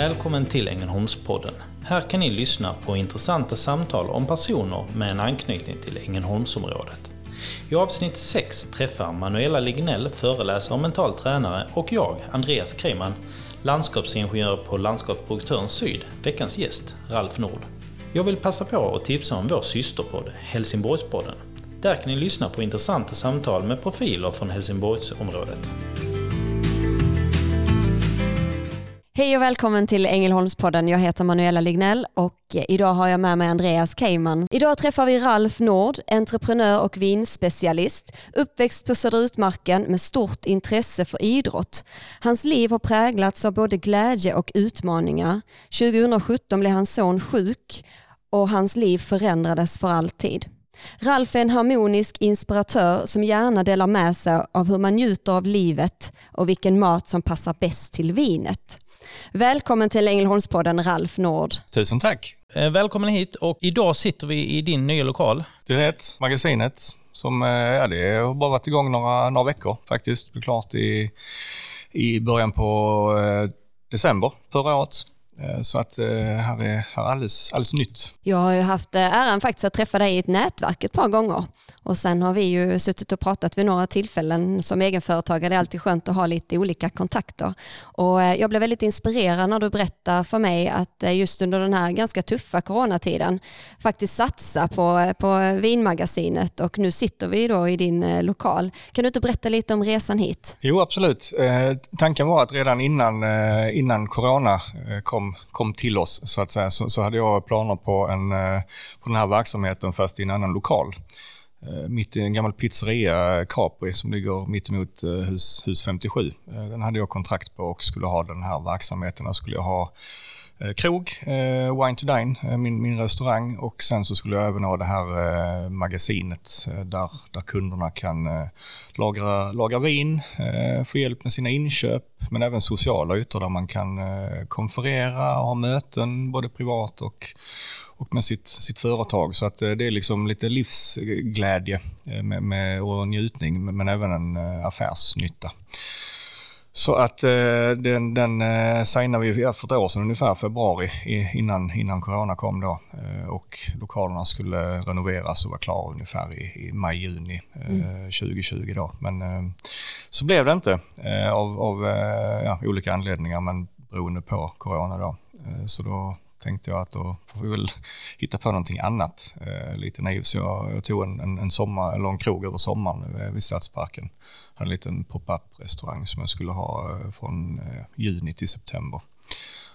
Välkommen till Ängelholmspodden. Här kan ni lyssna på intressanta samtal om personer med en anknytning till Ängelholmsområdet. I avsnitt 6 träffar Manuela Lignell, föreläsare och mental tränare, och jag, Andreas Kreman, landskapsingenjör på Landskapsproduktören Syd, veckans gäst, Ralf Nord. Jag vill passa på att tipsa om vår systerpodd, Helsingborgspodden. Där kan ni lyssna på intressanta samtal med profiler från Helsingborgsområdet. Hej och välkommen till Ängelholmspodden. Jag heter Manuela Lignell och eh, idag har jag med mig Andreas Keiman. Idag träffar vi Ralf Nord, entreprenör och vinspecialist, uppväxt på Söderutmarken med stort intresse för idrott. Hans liv har präglats av både glädje och utmaningar. 2017 blev hans son sjuk och hans liv förändrades för alltid. Ralf är en harmonisk inspiratör som gärna delar med sig av hur man njuter av livet och vilken mat som passar bäst till vinet. Välkommen till Ängelholmspodden Ralf Nord. Tusen tack. Eh, Välkommen hit och idag sitter vi i din nya lokal. Det är rätt. Magasinet som, eh, ja det har bara varit igång några, några veckor faktiskt. Det blev klart i, i början på eh, december förra året. Så att här är, här är alldeles, alldeles nytt. Jag har ju haft äran faktiskt att träffa dig i ett nätverk ett par gånger och sen har vi ju suttit och pratat vid några tillfällen. Som egenföretagare det är alltid skönt att ha lite olika kontakter. Och eh, jag blev väldigt inspirerad när du berättade för mig att eh, just under den här ganska tuffa coronatiden faktiskt satsa på, eh, på vinmagasinet och nu sitter vi då i din lokal. Kan du inte berätta lite om resan hit? Jo, absolut. Eh, tanken var att redan innan, eh, innan corona kom, kom till oss så att säga, så, så hade jag planer på, en, eh, på den här verksamheten fast i en annan lokal. Eh, mitt i en gammal pizzeria, eh, Capri, som ligger mitt emot eh, hus, hus 57. Den hade jag kontrakt på och skulle ha den här verksamheten. Jag skulle jag ha krog, Wine to Dine, min, min restaurang och sen så skulle jag även ha det här magasinet där, där kunderna kan lagra, lagra vin, få hjälp med sina inköp men även sociala ytor där man kan konferera och ha möten både privat och, och med sitt, sitt företag. Så att eh, det är liksom lite livsglädje eh, med, med, och njutning men även en eh, affärsnytta. Så att den, den signade vi för ett år sedan ungefär, februari, innan, innan corona kom då. Och lokalerna skulle renoveras och vara klara ungefär i, i maj-juni eh, 2020 då. Men så blev det inte av, av ja, olika anledningar, men beroende på corona då. Så då tänkte jag att då får vi väl hitta på någonting annat. Eh, lite naiv, så jag, jag tog en, en, en, sommar, eller en krog över sommaren eh, vid Stadsparken. Hade en liten pop-up restaurang som jag skulle ha eh, från eh, juni till september.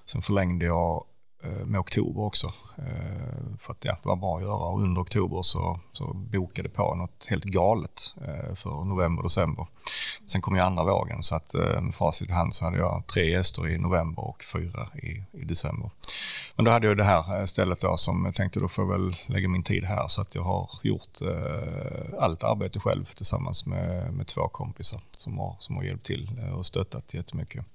Sen förlängde jag Eh, med oktober också. Eh, för att ja, det var bra att göra. Och under oktober så, så bokade på något helt galet eh, för november och december. Sen kom ju andra vågen så att med facit i hand så hade jag tre gäster i november och fyra i, i december. Men då hade jag det här stället då som jag tänkte då får jag väl lägga min tid här så att jag har gjort allt arbete själv tillsammans med, med två kompisar som har, som har hjälpt till och stöttat jättemycket.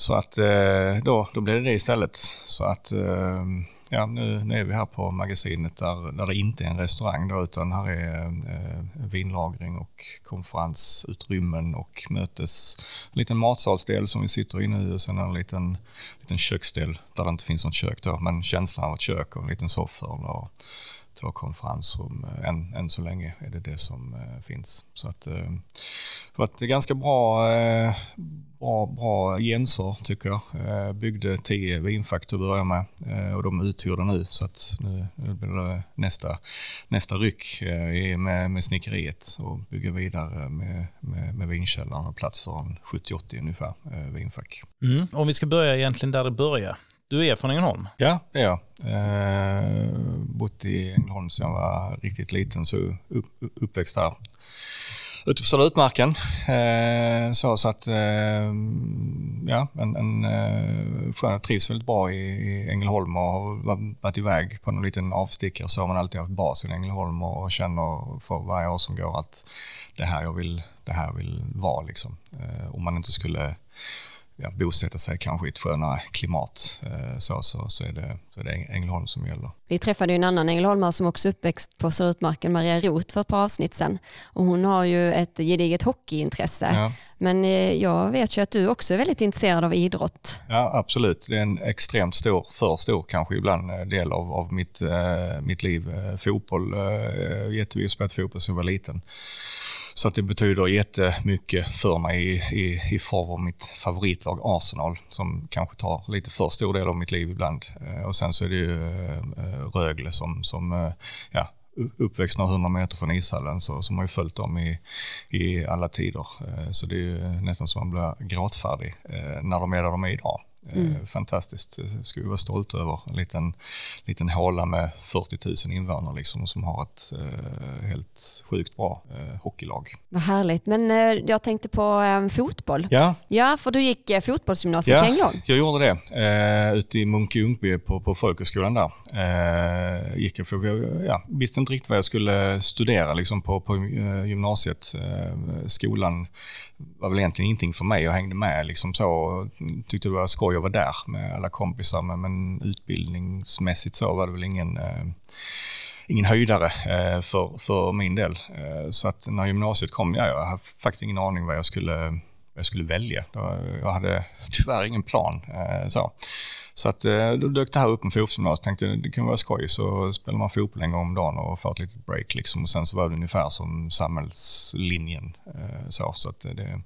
Så att eh, då, då blev det det istället. Så att eh, ja, nu, nu är vi här på magasinet där, där det inte är en restaurang då, utan här är eh, vinlagring och konferensutrymmen och mötes, en liten matsalsdel som vi sitter i nu och sen en liten, liten köksdel där det inte finns något kök då, men känslan av ett kök och en liten soffa. och två konferensrum. Eh, än, än så länge är det det som eh, finns. Så att, eh, det var ett ganska bra, eh, bra, bra gensvar tycker jag. Eh, byggde tio vinfack till att börja med eh, och de är uthyrda nu så att nu, nu blir det nästa, nästa ryck eh, med, med snickeriet och bygga vidare med, med, med vinkällaren och plats för en 70-80 ungefär eh, vinfack. Mm. Om vi ska börja egentligen där det börjar. Du är från Ängelholm. Ja, det är jag. Eh, bott i Ängelholm sedan jag var riktigt liten, så upp, uppväxt där. Ute på Södra Utmarken. Eh, så, så att, eh, ja, en, en eh, skön, jag trivs väldigt bra i, i Ängelholm och har varit iväg på någon liten avstickare så har man alltid haft basen i Ängelholm och, och känner för varje år som går att det här jag vill, det här jag vill vara liksom. Eh, om man inte skulle ja, bosätta sig kanske i ett skönare klimat eh, så, så, så, är det, så är det Ängelholm som gäller. Vi träffade en annan ängelholmare som också är uppväxt på Söderutmarken, Maria Roth, för ett par avsnitt sedan. Och hon har ju ett gediget hockeyintresse. Ja. Men eh, jag vet ju att du också är väldigt intresserad av idrott. Ja, absolut. Det är en extremt stor, för stor kanske ibland, eh, del av, av mitt, mitt liv. Fotboll, eh, jättevis spelat fotboll sedan jag var liten. Så att det betyder jättemycket för mig i, i, i form av mitt favoritlag Arsenal som kanske tar lite för stor del av mitt liv ibland. Eh, och sen så är det ju eh, Rögle som, som eh, ja, uppväxt några hundra meter från ishallen så, som har ju följt dem i, i alla tider. Så det är ju nästan som man blir gråtfärdig när de är där de är idag. Mm. Fantastiskt, det ska vi vara stolta över. En liten, liten håla med 40 000 invånare liksom, som har ett eh, helt sjukt bra eh, hockeylag. Vad härligt, men eh, jag tänkte på eh, fotboll. Ja. ja, för du gick eh, fotbollsgymnasiet ja, i Ängelholm. jag gjorde det. Eh, ute i Munke på, på folkhögskolan där. Eh, gick jag för, jag ja, visste inte riktigt vad jag skulle studera liksom, på, på eh, gymnasiet. skolan var väl egentligen ingenting för mig. Jag hängde med liksom så och tyckte det var skoj att vara där med alla kompisar. Men, men utbildningsmässigt så var det väl ingen, eh, ingen höjdare eh, för, för min del. Eh, så att när gymnasiet kom, ja, jag hade faktiskt ingen aning vad jag skulle, vad jag skulle välja. Jag hade tyvärr ingen plan. Eh, så. Så att, eh, då dök det här upp med fotbollsgymnasiet. Tänkte det kan vara skoj. Så spelar man fotboll en gång om dagen och får ett litet break. Liksom. Och sen så var det ungefär som samhällslinjen. Eh, så så att eh, det,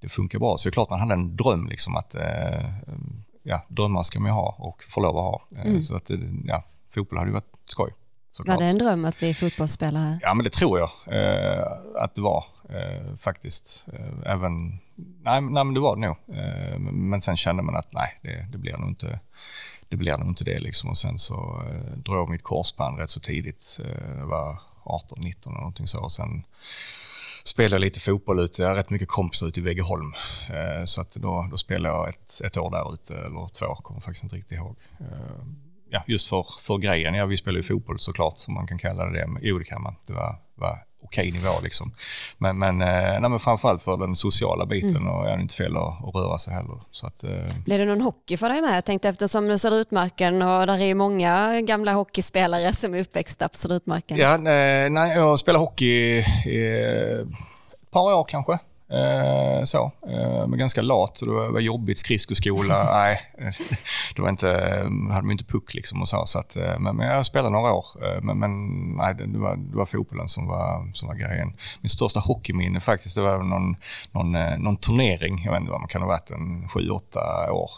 det funkar bra. Så det är klart man hade en dröm liksom att eh, ja, drömmar ska man ju ha och få lov att ha. Mm. Så att ja, fotboll hade ju varit skoj. Såklart. Var det en dröm att bli fotbollsspelare? Ja, men det tror jag eh, att det var eh, faktiskt. Eh, även, nej, nej, men det var det nog. Eh, men sen kände man att nej, det, det blir nog inte det blir nog inte det liksom. Och sen så eh, drog mitt korsband rätt så tidigt. Eh, var 18, 19 eller någonting så. Och sen spelade lite fotboll ute. Jag har rätt mycket kompisar ute i Vegeholm. Eh, så att då, då spelade jag ett, ett år där ute, eller två, kommer faktiskt inte riktigt ihåg. Eh, ja, just för, för grejen. Ja, vi spelade ju fotboll såklart, som man kan kalla det. Jo, det kan man. Det var, var okej nivå liksom. Men, men, eh, nej, men framförallt för den sociala biten mm. och är det inte fel att, att, röra sig heller. Så att, eh. Blir det någon hockey för dig med? Jag tänkte eftersom du Söderutmarken och där är många gamla hockeyspelare som är uppväxta på Söderutmarken. Ja, nej, nej, jag spelar hockey i ett par år kanske. Eh, så, eh, men ganska lat, så det var, var jobbigt. Skridskoskola, nej, det var inte, hade man inte puck liksom och så. så att, eh, men, men jag spelade några år, eh, men, men nej, det, var, det var fotbollen som var, som var grejen. Min största hockeyminne faktiskt, det var någon, någon, eh, någon turnering, jag vet inte vad man kan ha varit, en sju, åtta år.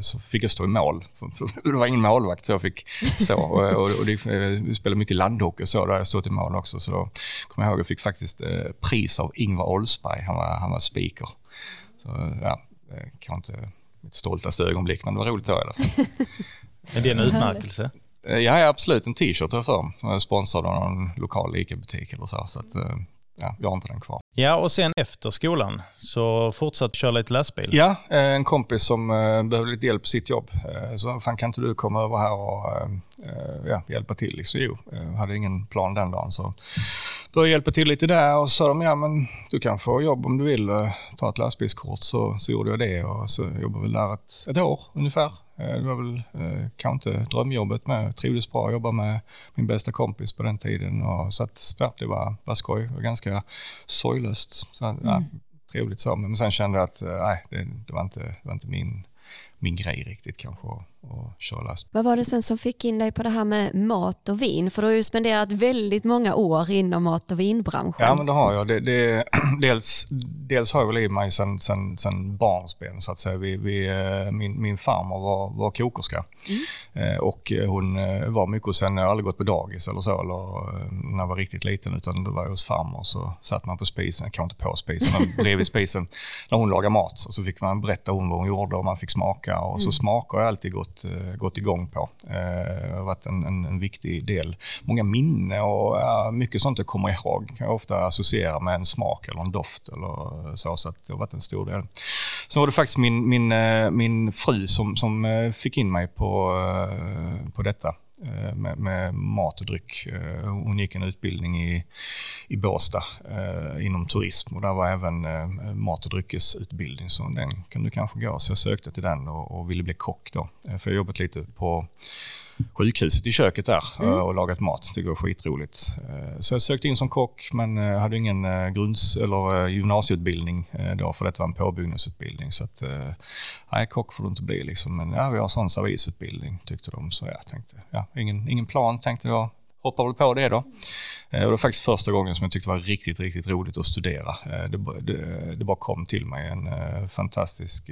Så fick jag stå i mål. Det var ingen målvakt så jag fick stå. Och, och, och det, vi spelade mycket landhockey och så, där jag stått i mål också. Så då kommer jag ihåg, jag fick faktiskt pris av Ingvar Oldsberg. Han var han var speaker. Så ja, det kan inte mitt stoltaste ögonblick, men det var roligt då i alla fall. Är det en utmärkelse? Eh, ja, absolut. En t-shirt har jag för mig. Sponsrad av någon lokal ICA-butik eller så. så att, eh, ja, jag har inte den kvar. Ja, och sen efter skolan så fortsatte köra lite lastbil? Ja, eh, en kompis som eh, behövde lite hjälp på sitt jobb. Eh, så fan kan inte du komma över här och ja, hjälpa till? Liksom, jo, jag hade ingen plan den dagen så började hjälpa till lite där och så sa de, ja men du kan få jobb om du vill, ta ett lastbilskort. Så, så gjorde jag det och så jobbade väl där ett, ett år ungefär. Det var väl eh, kanske inte drömjobbet men Jag trivdes bra att jobba med min bästa kompis på den tiden. Och, så att, ja, det var, var skoj. Det var ganska sorglöst. Så, mm. ja, trevligt så. Men sen kände jag att eh, nej, det, det, var inte, det var inte min min grej riktigt kanske att köra lastbil. Vad var det sen som fick in dig på det här med mat och vin? För du har ju spenderat väldigt många år inom mat och vinbranschen. Ja men det har jag. Det, det, dels, dels har jag väl i mig sen, sen, sen barnsben så att säga. Vi, vi, eh, min, min farmor var, var kokerska mm. Eh, och hon eh, var mycket hos henne. Jag har aldrig gått på dagis eller så eller när jag var riktigt liten utan det var hos farmor så satt man på spisen, kanske inte på spisen men bredvid spisen när hon lagade mat och så fick man berätta om vad hon gjorde och man fick smaka och så mm. smakar jag alltid gått, eh, gått igång på. Det har varit en, en, en viktig del. Många minnen och ja, mycket sånt jag kommer ihåg kan jag ofta associera med en smak eller en doft eller så, så att det har varit en stor del. Sen var det faktiskt min, min, eh, min fru som, som fick in mig på, på detta. Eh, med, med, mat och dryck. Eh, hon gick en utbildning i, i Båstad eh, inom turism och där var även eh, mat och dryckesutbildning så den kunde kanske gå. Så jag sökte till den och, och ville bli kock då. Eh, för jag har jobbat lite på sjukhuset i köket där mm. och lagat mat. Det går skitroligt. Så jag sökte in som kock men hade ingen grunds eller gymnasieutbildning då för detta var en påbyggnadsutbildning. Så att, nej, kock får du inte bli liksom. Men ja, vi har sån servisutbildning tyckte de. Så jag tänkte, ja, ingen, ingen plan tänkte jag hoppar väl på det då. Eh, och det var faktiskt första gången som jag tyckte det var riktigt, riktigt roligt att studera. Eh, det, det, det bara kom till mig en eh, fantastisk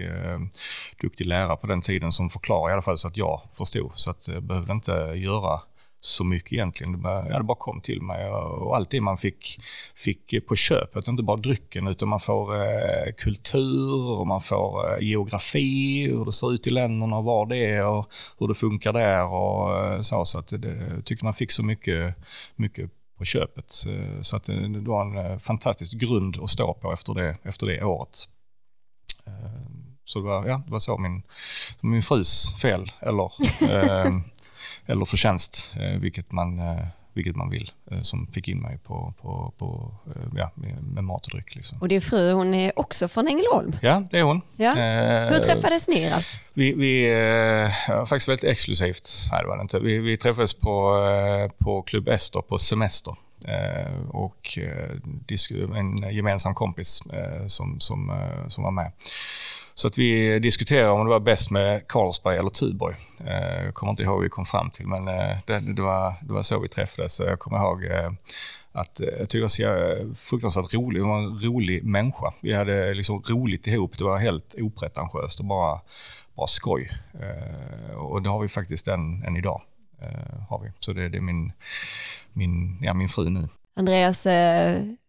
duktig lärare på den tiden som förklarade i alla fall så att jag förstod. Så att jag behövde inte göra så mycket egentligen. Det bara, kom till mig och allt det man fick, fick på köpet, inte bara drycken utan man får eh, kultur och man får eh, geografi, hur det ser ut i länderna och var det är och hur det funkar där och eh, så. Så att det, jag tyckte man fick så mycket, mycket på köpet. Eh, så att det, det var en eh, fantastisk grund att stå på efter det, efter det året. Så det var, ja, det var så min, min frus fel, eller eller förtjänst, eh, vilket man, eh, vilket man vill, eh, som fick in mig på, på, på, ja, med, mat och dryck. Liksom. Och din fru hon är också från Ängelholm? Ja, det är hon. Ja. Hur träffades ni då? Vi, vi eh, faktiskt väldigt exklusivt, nej det var det inte. Vi, vi träffades på, på Klubb Ester på semester. Och en gemensam kompis som, som, som var med. Så att vi diskuterade om det var bäst med Carlsberg eller Tuborg. Eh, jag eh, kommer inte ihåg hur vi kom fram till, men eh, det, det, var, det var så vi träffades. Jag kommer ihåg eh, att eh, jag tyckte att jag var fruktansvärt rolig. Hon var en rolig människa. Vi hade liksom roligt ihop. Det var helt opretentiöst och bara, bara skoj. Eh, och det har vi faktiskt än, än idag. Har vi. Så det, det är min, min, ja, min fru nu. Andreas,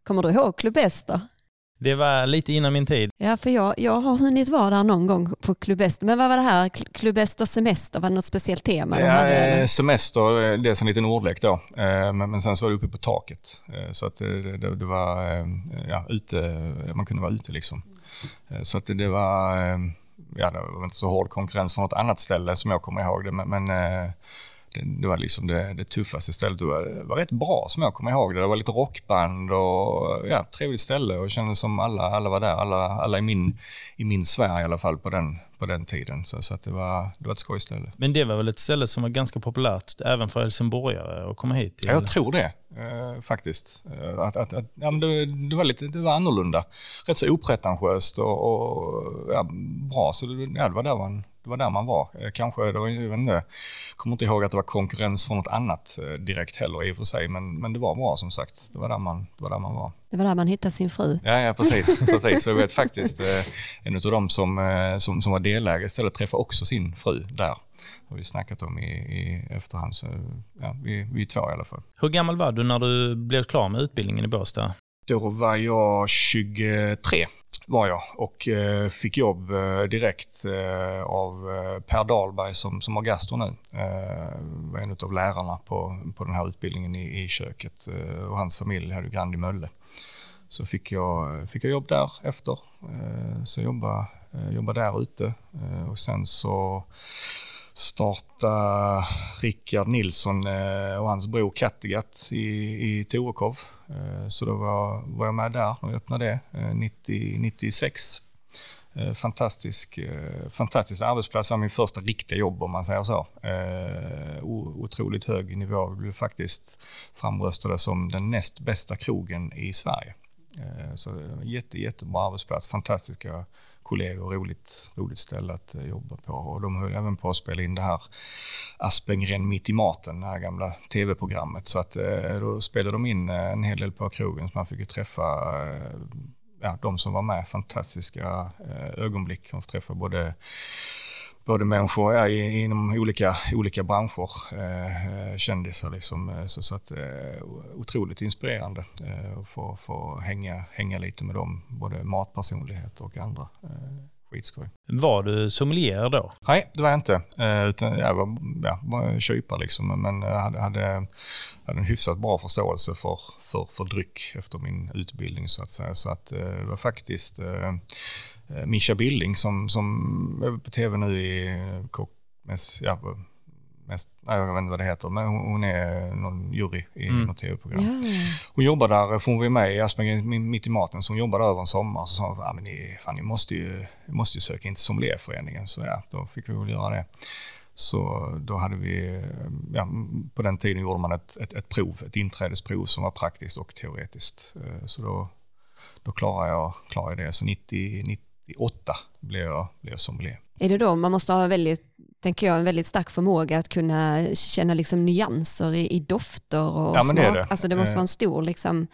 kommer du ihåg Club Ester? Det var lite innan min tid. Ja, för jag, jag har hunnit vara där någon gång på Klubbester. Men vad var det här? Klubbester semester? Var det något speciellt tema? Ja, hade, semester, eh, dels en liten ordlek då. Eh, men, men sen så var det uppe på taket. Eh, så att det, det, det var, ja, ute, man kunde vara ute liksom. Så att det, det var, ja, det var inte så hård konkurrens från något annat ställe som jag kommer ihåg det. Men, men det, var liksom det, det tuffaste stället. Det var, det var rätt bra som jag kommer ihåg det. Det var lite rockband och ja, trevligt ställe och kändes som alla, alla var där. Alla, alla i, min, i min sfär i alla fall på den, på den tiden. Så, så att det, var, det var ett skojställe. Men det var väl ett ställe som var ganska populärt även för helsingborgare att komma hit till? Ja, jag tror det eh, faktiskt. Eh, att, att, att, ja, men det, det, var lite det var annorlunda. Rätt så opretentiöst och, och ja, bra. Så det, ja, det var där man det var där man var. Eh, kanske, det var, jag vet inte, kommer inte ihåg att det var konkurrens från något annat eh, direkt heller i och för sig, men, men det var bra som sagt. Det var, där man, det var där man var. Det var där man hittade sin fru. Ja, ja precis. precis. Så jag vet faktiskt eh, en av dem som, som, som var delägare istället träffade också sin fru där. Det har vi snackat om i, i efterhand. Så, ja, vi, vi är två i alla fall. Hur gammal var du när du blev klar med utbildningen i Båstad? Då var jag 23 var jag och eh, fick jobb eh, direkt eh, av eh, Per Dahlberg som, som har gastro nu. Eh, var en av lärarna på, på den här utbildningen i, i köket eh, och hans familj hade Grand i Mölle. Så fick jag, fick jag jobb där efter. Så jag jobbade, jobbade där ute och sen så starta Rickard Nilsson eh, och hans bror Kattegatt i, i Torekov. Eh, så då var, var jag med där när vi öppnade det, eh, 90, 96. Fantastisk, fantastisk arbetsplats, det var min första riktiga jobb om man säger så. Otroligt hög nivå, vi blev faktiskt framröstade som den näst bästa krogen i Sverige. Så jätte, jättebra arbetsplats, fantastiska kollegor, roligt, roligt ställe att eh, jobba på. Och de höll även på att spela in det här Aspengren mitt i maten, det här gamla tv-programmet. Så att eh, då spelade de in eh, en hel del på krogen så man fick ju träffa ja, de som var med, fantastiska ögonblick. Man får träffa både både människor ja, inom olika, olika branscher, eh, kändisar liksom. Eh, så, så att, eh, otroligt inspirerande eh, att få, få hänga, hänga lite med dem, både matpersonligheter och andra. Eh, skitskoj. Var du sommelier då? Nej, det var jag inte. Eh, utan jag var, ja, var kypare liksom, men jag hade, hade, hade en hyfsat bra förståelse för, för, för dryck efter min utbildning så att säga. Så att eh, det var faktiskt Eh, Mischa Billing som, som är på tv nu i kock, mest, ja, mest, nej, jag vet inte vad det heter, men hon, hon är någon jury i mm. något tv-program. Ja. Hon jobbar där, för hon var med i Asperger mitt i maten, så hon jobbade över en sommar. Så sa hon, ah, men ni, fan, ni måste ju, ni måste ju söka in till sommelierföreningen. Så ja, då fick vi väl göra det. Så då hade vi, ja, på den tiden gjorde man ett, ett, ett, prov, ett inträdesprov som var praktiskt och teoretiskt. Så då, då klarade jag, klarade jag det. Så 90, 98 blev jag, blev jag sommelier. Är det då man måste ha väldigt, tänker jag, en väldigt stark förmåga att kunna känna liksom nyanser i, i dofter och ja, smak? Det, det. Alltså det måste vara en stor liksom...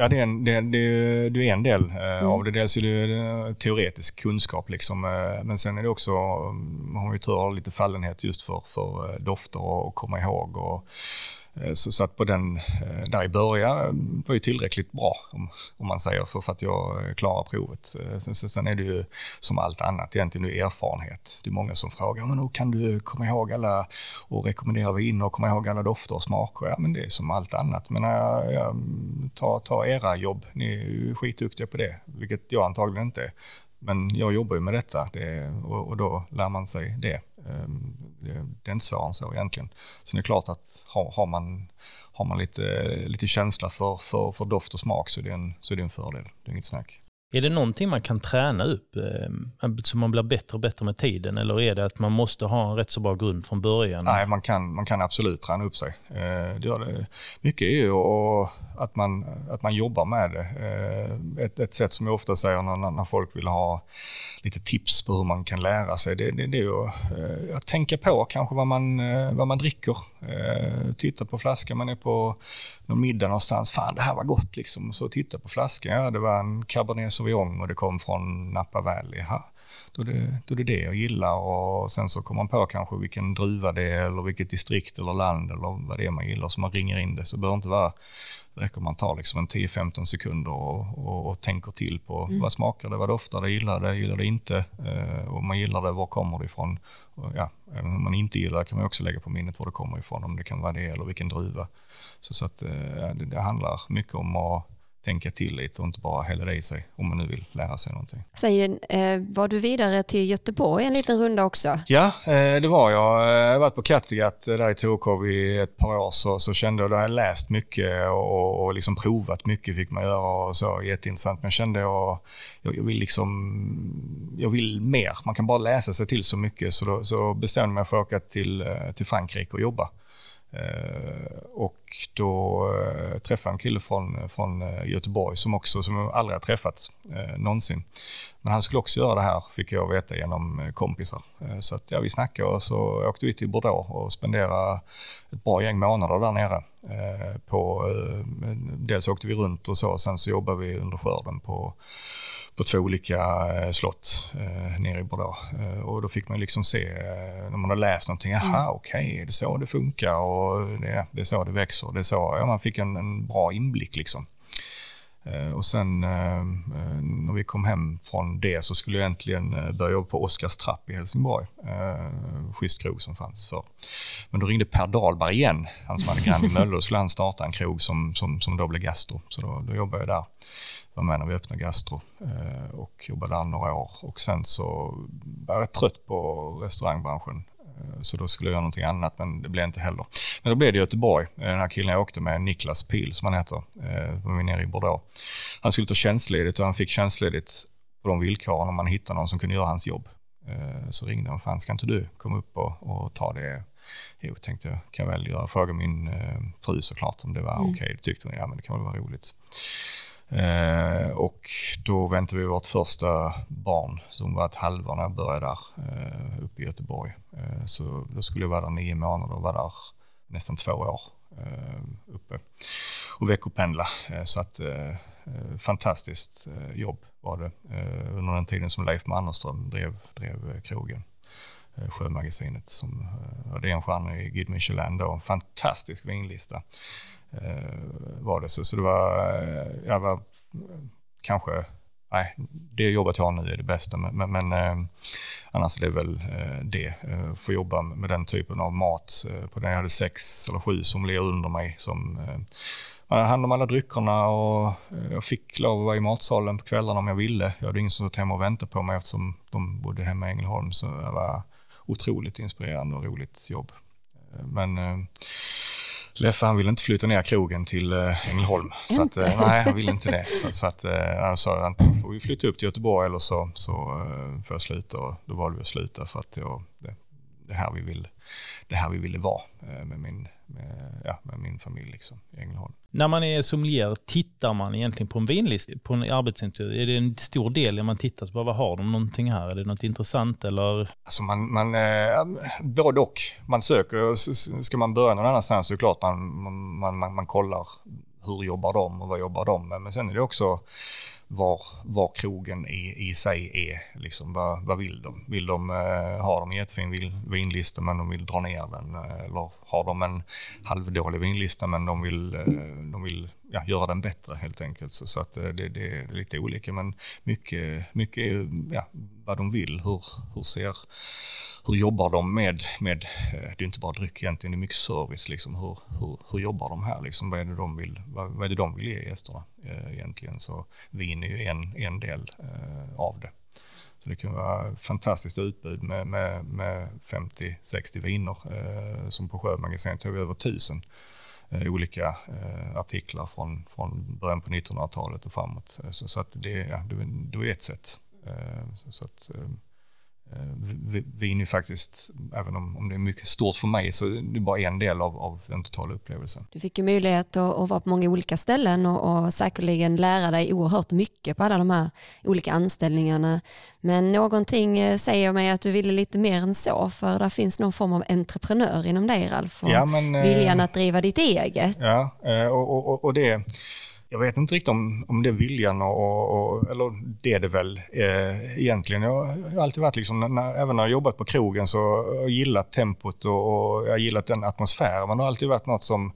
Ja, det är en, det, det, det är en del mm. av det. Dels är det teoretisk kunskap, liksom, eh, men sen är det också, man har ju tur lite fallenhet just för, för eh, dofter och komma ihåg. Och, Eh, Eh, så, så, att på den, eh, där i början eh, var ju tillräckligt bra om, om man säger för, för att jag klarar provet. Sen, sen är det ju som allt annat egentligen nu erfarenhet. Det är många som frågar, men hur kan du komma ihåg alla och rekommendera viner och komma ihåg alla dofter och smaker? Ja, men det är som allt annat. Men jag, jag, ta, ta era jobb, ni är ju skitduktiga på det, vilket jag antagligen inte är. Men jag jobbar ju med detta det, och, och, då lär man sig det. Ehm, det, det är inte svårare än så egentligen. Sen är det klart att har, har man, har man lite, lite känsla för, för, för doft och smak så är, det en, så är det en fördel. Det är inget snack. Är det någonting man kan träna upp eh, så man blir bättre och bättre med tiden eller är det att man måste ha en rätt så bra grund från början? Nej, man kan, man kan absolut träna upp sig. Eh, det gör det. Mycket är ju att man, att man jobbar med det. Eh, ett, ett sätt som jag ofta säger när, när folk vill ha lite tips på hur man kan lära sig, det, det, det är ju att, att tänka på kanske vad man, vad man dricker. Titta på flaskan, man är på någon middag någonstans. Fan, det här var gott liksom. Så titta på flaskan. Ja, det var en Cabernet Sauvignon och det kom från Napa Valley. Ha, då, är det, då är det det jag gillar och sen så kommer man på kanske vilken druva det är eller vilket distrikt eller land eller vad det är man gillar så man ringer in det. Så det behöver inte vara det räcker man tar liksom en 10-15 sekunder och, och, och, tänker till på mm. vad smakar det, vad doftar det, gillar det, gillar det inte. Eh, om man gillar det, var kommer det ifrån? Och ja, även om man inte gillar det kan man också lägga på minnet var det kommer ifrån, om det kan vara det eller vilken druva. Så, så att, eh, det, det handlar mycket om att tänka till lite och inte bara hälla i sig om man nu vill lära sig någonting. Sen eh, var du vidare till Göteborg en liten runda också? Ja, eh, det var jag. Jag har varit på Kattegatt eh, där i Torekov i ett par år så, så kände jag, då jag läst mycket och, och liksom provat mycket fick man göra och så, jätteintressant. Men kände jag, jag, jag vill liksom, jag vill mer. Man kan bara läsa sig till så mycket så då så bestämde jag mig för att åka till, eh, till Frankrike och jobba. Eh, och då eh, träffade jag en kille från, från eh, Göteborg som också, som aldrig har träffats eh, någonsin. Men han skulle också göra det här, fick jag veta genom kompisar. Så att, ja, vi snackade och så åkte vi till Bordeaux och spenderade ett bra gäng månader där nere. På, dels åkte vi runt och så, sen så jobbade vi under skörden på på två olika eh, slott eh, nere i Bordeaux. Eh, och då fick man liksom se, eh, när man har läst någonting, jaha mm. okej, okay, är det så det funkar och det, det är så det växer. Det är så, ja, man fick en, en bra inblick liksom. Eh, och sen eh, när vi kom hem från det så skulle jag äntligen börja jobba på Oskars trapp i Helsingborg. Schysst krog som fanns för. Men då ringde Per Dahlberg igen, han som hade grann i Mölle, och skulle han starta en krog som, som, som då blev gastro. Så då, då jobbade jag där var med när vi öppnade Gastro eh, och jobbade där några år. Och sen så var jag trött på restaurangbranschen. Eh, så då skulle jag göra någonting annat, men det blev inte heller. Men då blev det Göteborg. Eh, den här killen jag åkte med, Niklas Pil som han heter, var vi nere i Bordeaux. Han skulle ta tjänstledigt och han fick tjänstledigt på de villkoren om man hittade någon som kunde göra hans jobb. Så ringde han, fan ska inte du komma upp och, och ta det? Jo, tänkte jag, kan jag väl göra. Fråga min fru såklart om det var mm. okej. Okay. Det tyckte hon, ja men det kan väl vara roligt. Eh, och då väntade vi vårt första barn som var ett halvår när jag började där eh, uppe i Göteborg. Eh, så då skulle jag vara där nio månader och vara där nästan två år eh, uppe och veckopendla. Eh, så att eh, eh, fantastiskt jobb var det under den tiden som Leif Mannerström drev, drev krogen. Sjömagasinet som det är en stjärna i Guide Michelin då, en fantastisk vinlista. Eh, var det. Så, så det var, eh, jag var kanske, nej, det jobbet jag har nu är det bästa. Men, men, men eh, annars är det väl det, få jobba med den typen av mat. På den jag hade sex eller sju som ler under mig som man hade hand om alla dryckerna och jag fick lov att vara i matsalen på kvällarna om jag ville. Jag hade ingen som satt hemma och väntade på mig eftersom de bodde hemma i Ängelholm. Så det var otroligt inspirerande och roligt jobb. Men Leffe han ville inte flytta ner krogen till eh, Ängelholm. Så att, eh, nej, han ville inte det. Så, så att, eh, han sa att får vi flytta upp till Göteborg eller så, så får jag sluta. Och då valde vi att sluta för att jag, det, det här vi vill, det här vi ville vara med min, med, ja, med min familj liksom, i Ängelholm. När man är sommelier, tittar man egentligen på en vinlista, på en arbetsintervju? Är det en stor del när man tittar på vad har de någonting här? Är det något intressant eller? Alltså man, man eh, både och. Man söker, ska man börja någon annanstans så är det klart man, man, man, man kollar hur jobbar de och vad jobbar de med. Men sen är det också var, var krogen i, i sig är. Liksom, vad, vad vill de? Vill de eh, ha de jättefin vinlista men de vill dra ner den? Eh, eller har de en halvdålig vinlista men de vill, eh, de vill ja, göra den bättre helt enkelt. Så, så att eh, det, det, är lite olika men mycket, mycket är ja, vad de vill. Hur, hur ser hur jobbar de med, med, eh, det är inte bara dryck egentligen, det är mycket service. Liksom. Hur, hur, hur jobbar de här? Liksom? Vad, är det de vill, vad, vad är det de vill ge gästerna eh, egentligen? Så vin är ju en, en del eh, av det. Så det kan vara fantastiskt utbud med, med, med 50-60 viner. Eh, som på Sjömagasinet har vi över 1000 eh, Eh, olika eh, artiklar från, från början på 1900-talet och framåt. Eh, så, så att det, ja, det, det är ett sätt. Eh, så, så att, Eh, vin är faktiskt, även om, om det är mycket stort för mig, så är det bara en del av, av den totala upplevelsen. Du fick ju möjlighet att, att vara på många olika ställen och, och säkerligen lära dig oerhört mycket på alla de här olika anställningarna. Men någonting eh, säger mig att du ville lite mer än så, för det finns någon form av entreprenör inom dig Ralf, och ja, men, eh, viljan att driva ditt eget. Ja, och, och, och det jag vet inte riktigt om, om det är viljan och, och, eller det är det väl eh, egentligen. Jag, har alltid varit liksom, när, även när jag jobbat på krogen så har jag gillat tempot och, och jag har gillat den atmosfären. Men det har alltid varit något som,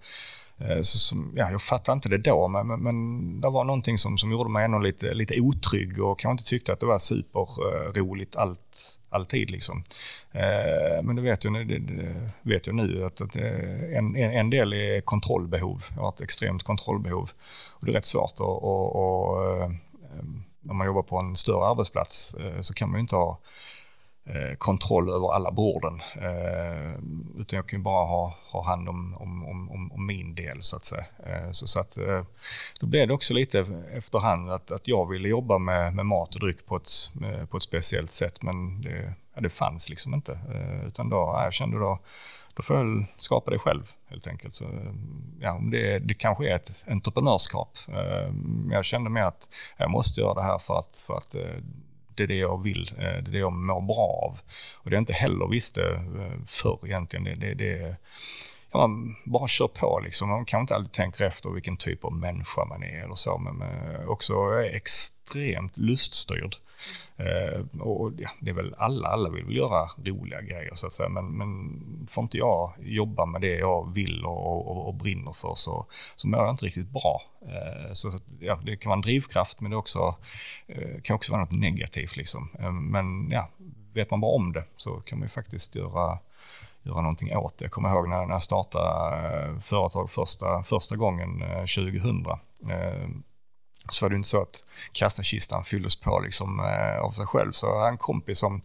Eh, så som ja, jag fattade inte det då, men, men, men det var någonting som, som gjorde mig ändå lite, lite otrygg och kanske inte tyckte att det var superroligt allt, alltid. Liksom. Eh, men det vet jag, det, det vet jag nu att, att eh, en, en del är kontrollbehov. Jag har ett extremt kontrollbehov. Och det är rätt svårt att, och, och, när man jobbar på en större arbetsplats så kan man ju inte ha Eh, kontroll över alla borden. Eh, utan jag kan ju bara ha, ha hand om, om, om, om min del så att säga. Eh, så, så att, då blev det också lite efterhand att, att jag ville jobba med, med mat och dryck på ett, på ett speciellt sätt men det, ja, det fanns liksom inte. Utan då, jag kände då då får jag skapa det själv helt enkelt. Så, ja, det, det kanske är ett entreprenörskap. Eh, jag kände mer att jag måste göra det här för att, för att eh, det är det jag vill, eh, det är det jag mår bra av. Och det jag inte heller visste eh, förr egentligen, det, det, det ja, man bara kör på liksom. Man kan inte alltid tänka efter vilken typ av människa man är eller så, men eh, också är extremt luststyrd. Eh, och ja, det är väl alla, alla vill väl göra roliga grejer så att säga, men, men får inte jag jobba med det jag vill och, och, och brinner för så, så mår jag inte riktigt bra. Eh, så ja, det kan vara en drivkraft men det också, eh, kan också vara något negativt liksom. Eh, men ja, vet man bara om det så kan man ju faktiskt göra göra någonting åt det. Jag kommer ihåg när, jag startade eh, företag första, första gången eh, 2000 så var det inte så att kassakistan fylldes på liksom, eh, av sig själv. Så jag hade en kompis som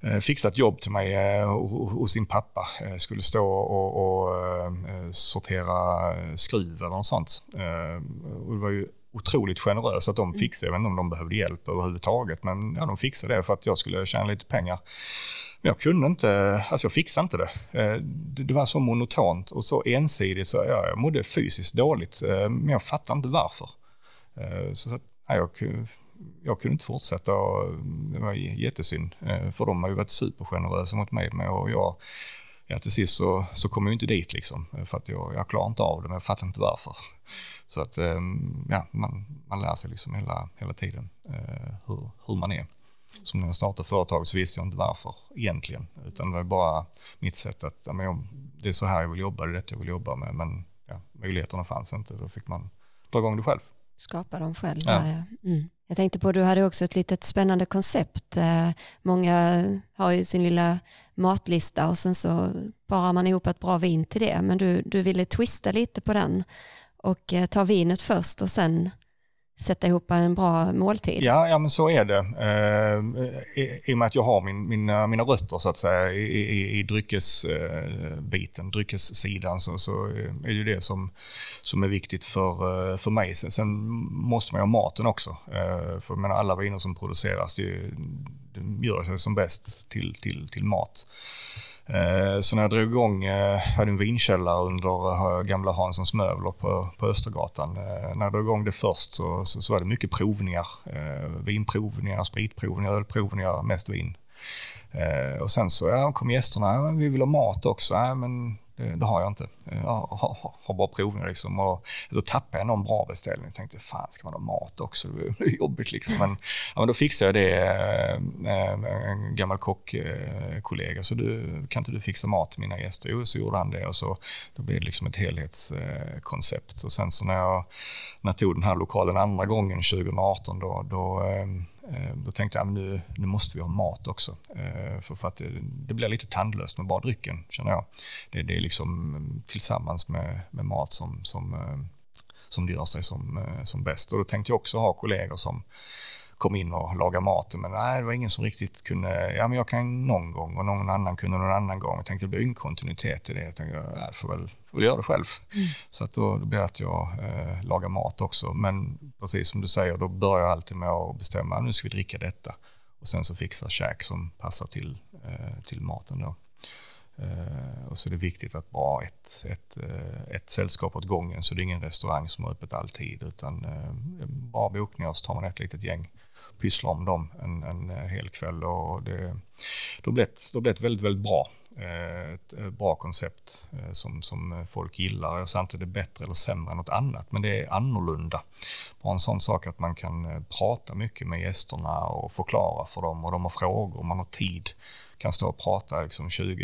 eh, fixat jobb till mig eh, hos sin pappa. Eh, skulle stå och, och eh, sortera skruv eller något sånt. Eh, och det var ju otroligt generöst att de mm. fixade, jag vet inte om de behövde hjälp överhuvudtaget, men ja, de fixade det för att jag skulle tjäna lite pengar. Men jag kunde inte, alltså jag fixade inte det. Det, det var så monotont och så ensidigt så ja, jag mådde fysiskt dåligt, men jag fattade inte varför. Eh, så att, nej, jag, jag kunde inte fortsätta och mm, det var jättesynd. Eh, för de har ju varit supergenerösa mot mig med och jag, ja, till sist så, så kom jag inte dit liksom. Eh, för att jag, jag klarar inte av det men jag fattar inte varför. Så att ehm, ja, man, man lär sig liksom hela, hela tiden hur, hur man är. Som när jag startade företag så visste jag inte varför egentligen. Utan det var bara mitt sätt att, ja, men jag, det är så här jag vill jobba, det är detta jag vill jobba med. Men ja, möjligheterna fanns inte, då fick man dra igång det själv. Skapa dem själv. Ja. Mm. Jag tänkte på, du hade också ett litet spännande koncept. Eh, många har ju sin lilla matlista och sen så parar man ihop ett bra vin till det. Men du, du ville twista lite på den och eh, ta vinet först och sen sätta ihop en bra måltid. Ja, ja men så är det. Eh, i, I och med att jag har min, mina, mina rötter så att säga i, i, i dryckesbiten, eh, dryckessidan, så, så är det ju det som, som är viktigt för, eh, för mig. Sen, sen måste man ju ha maten också. Eh, för menar, alla viner som produceras, det, det gör sig som bäst till, till, till mat. Eh, så när jag drog igång, jag hade en vinkällare under eh, gamla Hanssons möbler på, på Östergatan. När jag drog igång det först så, så, så var det mycket provningar. Vinprovningar, spritprovningar, ölprovningar, mest vin. Och sen så ja, kom gästerna, vi vill ha mat också. Ja, men det, det, har jag inte. Eh, jag har, har bara provningar liksom. Och då tappade jag någon bra beställning. Jag tänkte, fan ska man ha mat också? Det blir jobbigt liksom. Men, ja, men då fixade jag det eh, med en gammal kockkollega. Så du, kan inte du fixa mat till mina gäster? Jo, så gjorde han det och så då blev det liksom ett helhetskoncept. Och sen så när jag, när jag tog den här lokalen andra gången 2018 då, då ehm, Eh, då tänkte jag att nu, nu måste vi ha mat också. Eh, för, för att det, det, blir lite tandlöst med bara drycken, känner jag. Det, det är liksom mm, tillsammans med, med mat som, som, eh, som det gör sig som, som bäst. Och då tänkte jag också ha kollegor som kom in och lagade maten. Men nej, det var ingen som riktigt kunde, ja men jag kan någon gång och någon annan kunde någon annan gång. Jag tänkte det blir en kontinuitet i det. Jag tänkte, jag får väl, får göra det själv. Mm. Så att då, då blir det att jag eh, lagar mat också. Men precis som du säger, då börjar jag alltid med att bestämma, nu ska vi dricka detta. Och sen så fixa käk som passar till, eh, till maten då. Uh, och så är det viktigt att bara ett, ett, uh, ett sällskap åt gången så det är ingen restaurang som har öppet alltid utan uh, bara bokningar så tar man ett litet gäng pyssla om dem en, en eh, hel kväll och det, då blev det, då blev det väldigt, väldigt bra. Eh, ett eh, bra koncept som, som folk gillar. Jag säger inte det är bättre eller sämre än något annat, men det är annorlunda. Bara en sån sak att man kan prata mycket med gästerna och förklara för dem och de har frågor och man har tid kan stå och prata liksom 20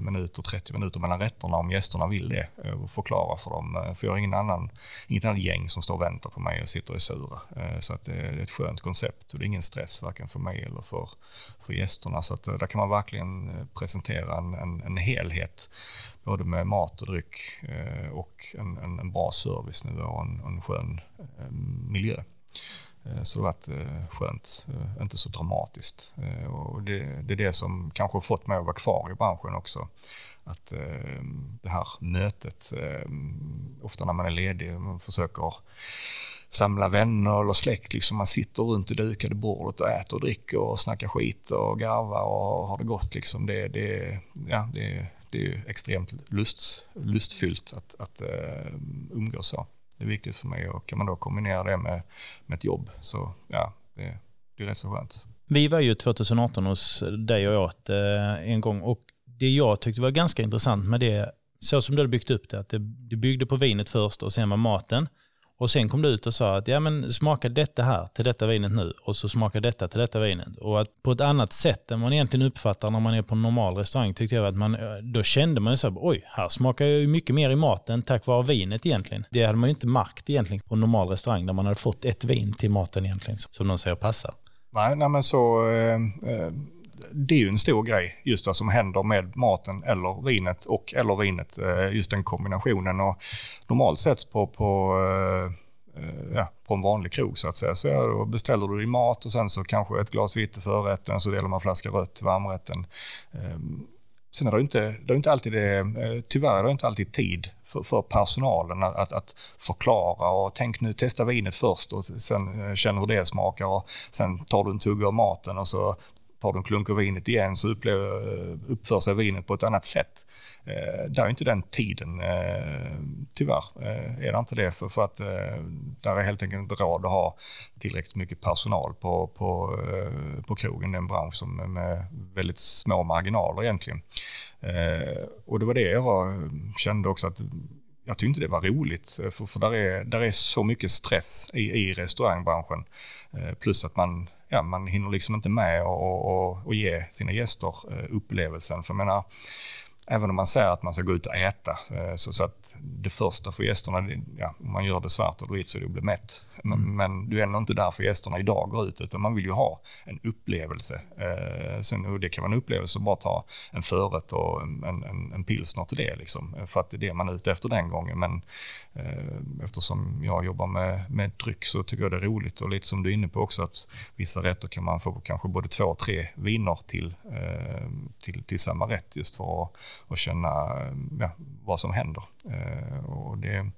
minuter, 30 minuter mellan rätterna om gästerna vill det eh, och förklara för dem. Eh, för jag har ingen annan, inget annat gäng som står och väntar på mig och sitter och är sura. Eh, så att det är ett skönt koncept och det är ingen stress varken för mig eller för, för gästerna. Så att där kan man verkligen presentera en, en, en helhet både med mat och dryck och en, en, en bra servicenivå och en, en skön miljö. Eh, så det har varit eh, skönt, eh, inte så dramatiskt. Och det, det är det som kanske har fått mig att vara kvar i branschen också. Att det här mötet, ofta när man är ledig, man försöker samla vänner eller släkt. Liksom man sitter runt det dukade bordet och äter och dricker och snackar skit och garvar och har det gott. Liksom. Det, det, ja, det, det är extremt lust, lustfyllt att, att umgås så det är viktigt för mig och kan man då kombinera det med, med ett jobb så ja, det, det är rätt så skönt. Vi var ju 2018 hos dig och jag eh, en gång och det jag tyckte var ganska intressant med det, så som du hade byggt upp det, att det, du byggde på vinet först och sen var maten. Och sen kom du ut och sa att ja, men smaka detta här till detta vinet nu och så smaka detta till detta vinet. Och att på ett annat sätt än man egentligen uppfattar när man är på en normal restaurang tyckte jag att man, eh, då kände man ju så här, oj, här smakar jag ju mycket mer i maten tack vare vinet egentligen. Det hade man ju inte märkt egentligen på en normal restaurang där man hade fått ett vin till maten egentligen, som de säger passar. Nej, nej men så, eh, eh det är ju en stor grej, just vad som händer med maten eller vinet och eller vinet, eh, just den kombinationen. Och normalt sett på, på eh, eh, ja, på en vanlig krog så att säga. Så ja, då beställer du din mat och sen så kanske ett glas vitt till förrätten, så delar man flaska rött till varmrätten. Ehm, sen är det inte, det är inte alltid det, tyvärr är det inte alltid tid för, för personalen att, att, förklara och tänk nu testa vinet först och sen känner hur det smakar och sen tar du en tugga av maten och så tar du en klunk av vinet igen så upplever, uppför sig vinet på ett annat sätt. Eh, där är inte den tiden, eh, tyvärr eh, är det inte det. För, för att eh, där är helt enkelt inte råd att ha tillräckligt mycket personal på, på, eh, på krogen. Det är en bransch som är med väldigt små marginaler egentligen. Eh, och det var det jag var, kände också att jag tyckte inte det var roligt, för, för där, är, där är så mycket stress i, i restaurangbranschen. plus att man ja, man hinner liksom inte med och, och, och ge sina gäster eh, upplevelsen. För jag menar, även om man säger att man ska gå ut och äta, eh, så, så att det första för gästerna, ja, om man gör det svart och vitt så är det att bli mätt. Men, mm. men du är ändå inte där för gästerna idag går ut, utan man vill ju ha en upplevelse. Eh, sen, och det kan vara en upplevelse att bara ta en förrätt och en, en, en pilsner till det, liksom, för att det är det man är ute efter den gången. Men eh, eftersom jag jobbar med, med dryck så tycker jag det är roligt och lite som du är inne på också att vissa rätter kan man få kanske både två, tre viner till, eh, till, till samma rätt just för att och känna ja, vad som händer. Eh, och det,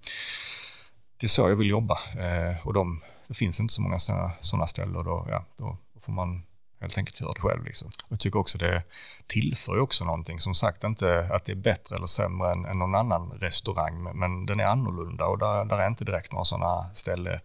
det är så jag vill jobba. Eh, och de, det finns inte så många sådana ställen. Då, ja, då får man helt enkelt göra det själv. Liksom. Jag tycker också det tillför också någonting. Som sagt, inte att det är bättre eller sämre än, än någon annan restaurang, men, men den är annorlunda och där, där är inte direkt några sådana ställe,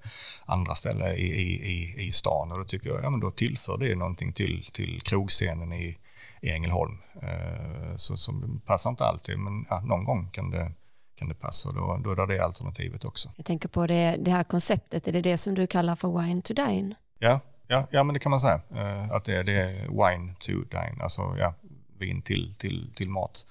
andra ställen i, i, i, stan. Och då tycker jag, ja men då tillför det någonting till, till krogscenen i, i Ängelholm. Eh, så, som passar inte alltid, men ja, någon gång kan det kan det passa och då, då är det alternativet också. Jag tänker på det, det här konceptet, är det det som du kallar för wine to dine? Ja, ja, ja men det kan man säga. Uh, att det, det är wine to dine, alltså ja, vin till, till, till mat.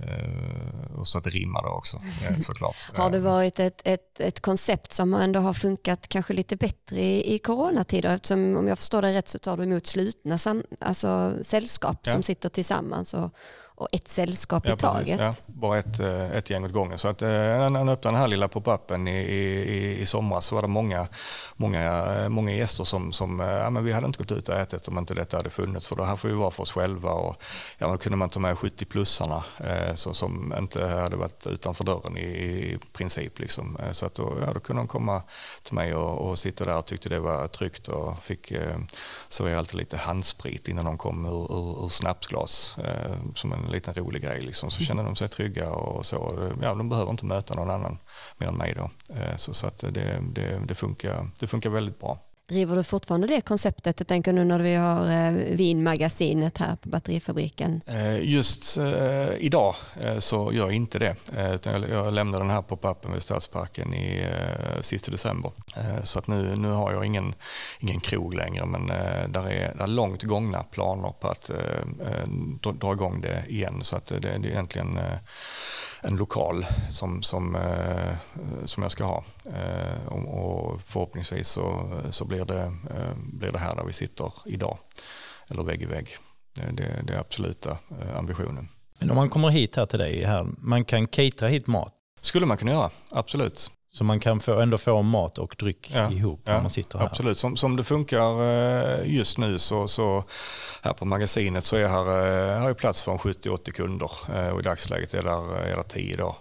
Uh, och så att det rimmar då också uh, såklart. har det varit ett, ett, ett koncept som ändå har funkat kanske lite bättre i, i coronatider? Eftersom om jag förstår det rätt så tar du emot slutna sam, alltså sällskap ja. som sitter tillsammans och, och ett sällskap ja, i taget. ja. Bara ett, eh, ett gäng åt gången. Så att, eh, när han öppnade den här lilla pop-upen i, i, i somras så var det många, många, eh, många gäster som, som ja, men vi hade inte gått ut och ätit om inte detta hade funnits. För det här får vi vara för oss själva. Och, ja, då kunde man ta med 70-plussarna eh, så, som inte hade varit utanför dörren i, i princip. Liksom. Så att då, ja, då kunde de komma till mig och, och sitta där och tyckte det var tryggt och fick eh, servera alltid lite handsprit innan de kom ur, ur, ur snapsglas eh, som en en liten rolig grej liksom. Så känner de sig trygga och så. Ja, de behöver inte möta någon annan mer än mig då. Eh, så, så att det, det, det, funkar, det funkar väldigt bra. Driver du fortfarande det konceptet? Jag tänker nu när vi har eh, vinmagasinet här på batterifabriken. Eh, just eh, idag så gör jag inte det. Jag lämnade den här pop-upen vid Stadsparken i sista december. Så att nu, nu har jag ingen, ingen krog längre men där är, där är långt gångna planer på att dra, dra igång det igen. Så att det, det är egentligen en lokal som, som, eh, som jag ska ha. Eh, och förhoppningsvis så, så blir, det, eh, blir det här där vi sitter idag, eller vägg i vägg. Det, det är absoluta ambitionen. Men om man kommer hit här till dig, här, man kan catera hit mat? Skulle man kunna göra, absolut. Så man kan få, ändå få mat och dryck ja, ihop när man sitter här. Absolut, som, som det funkar eh, just nu så, så här på magasinet så är här, eh, här är plats för 70-80 kunder eh, och i dagsläget är det, är det 10 då.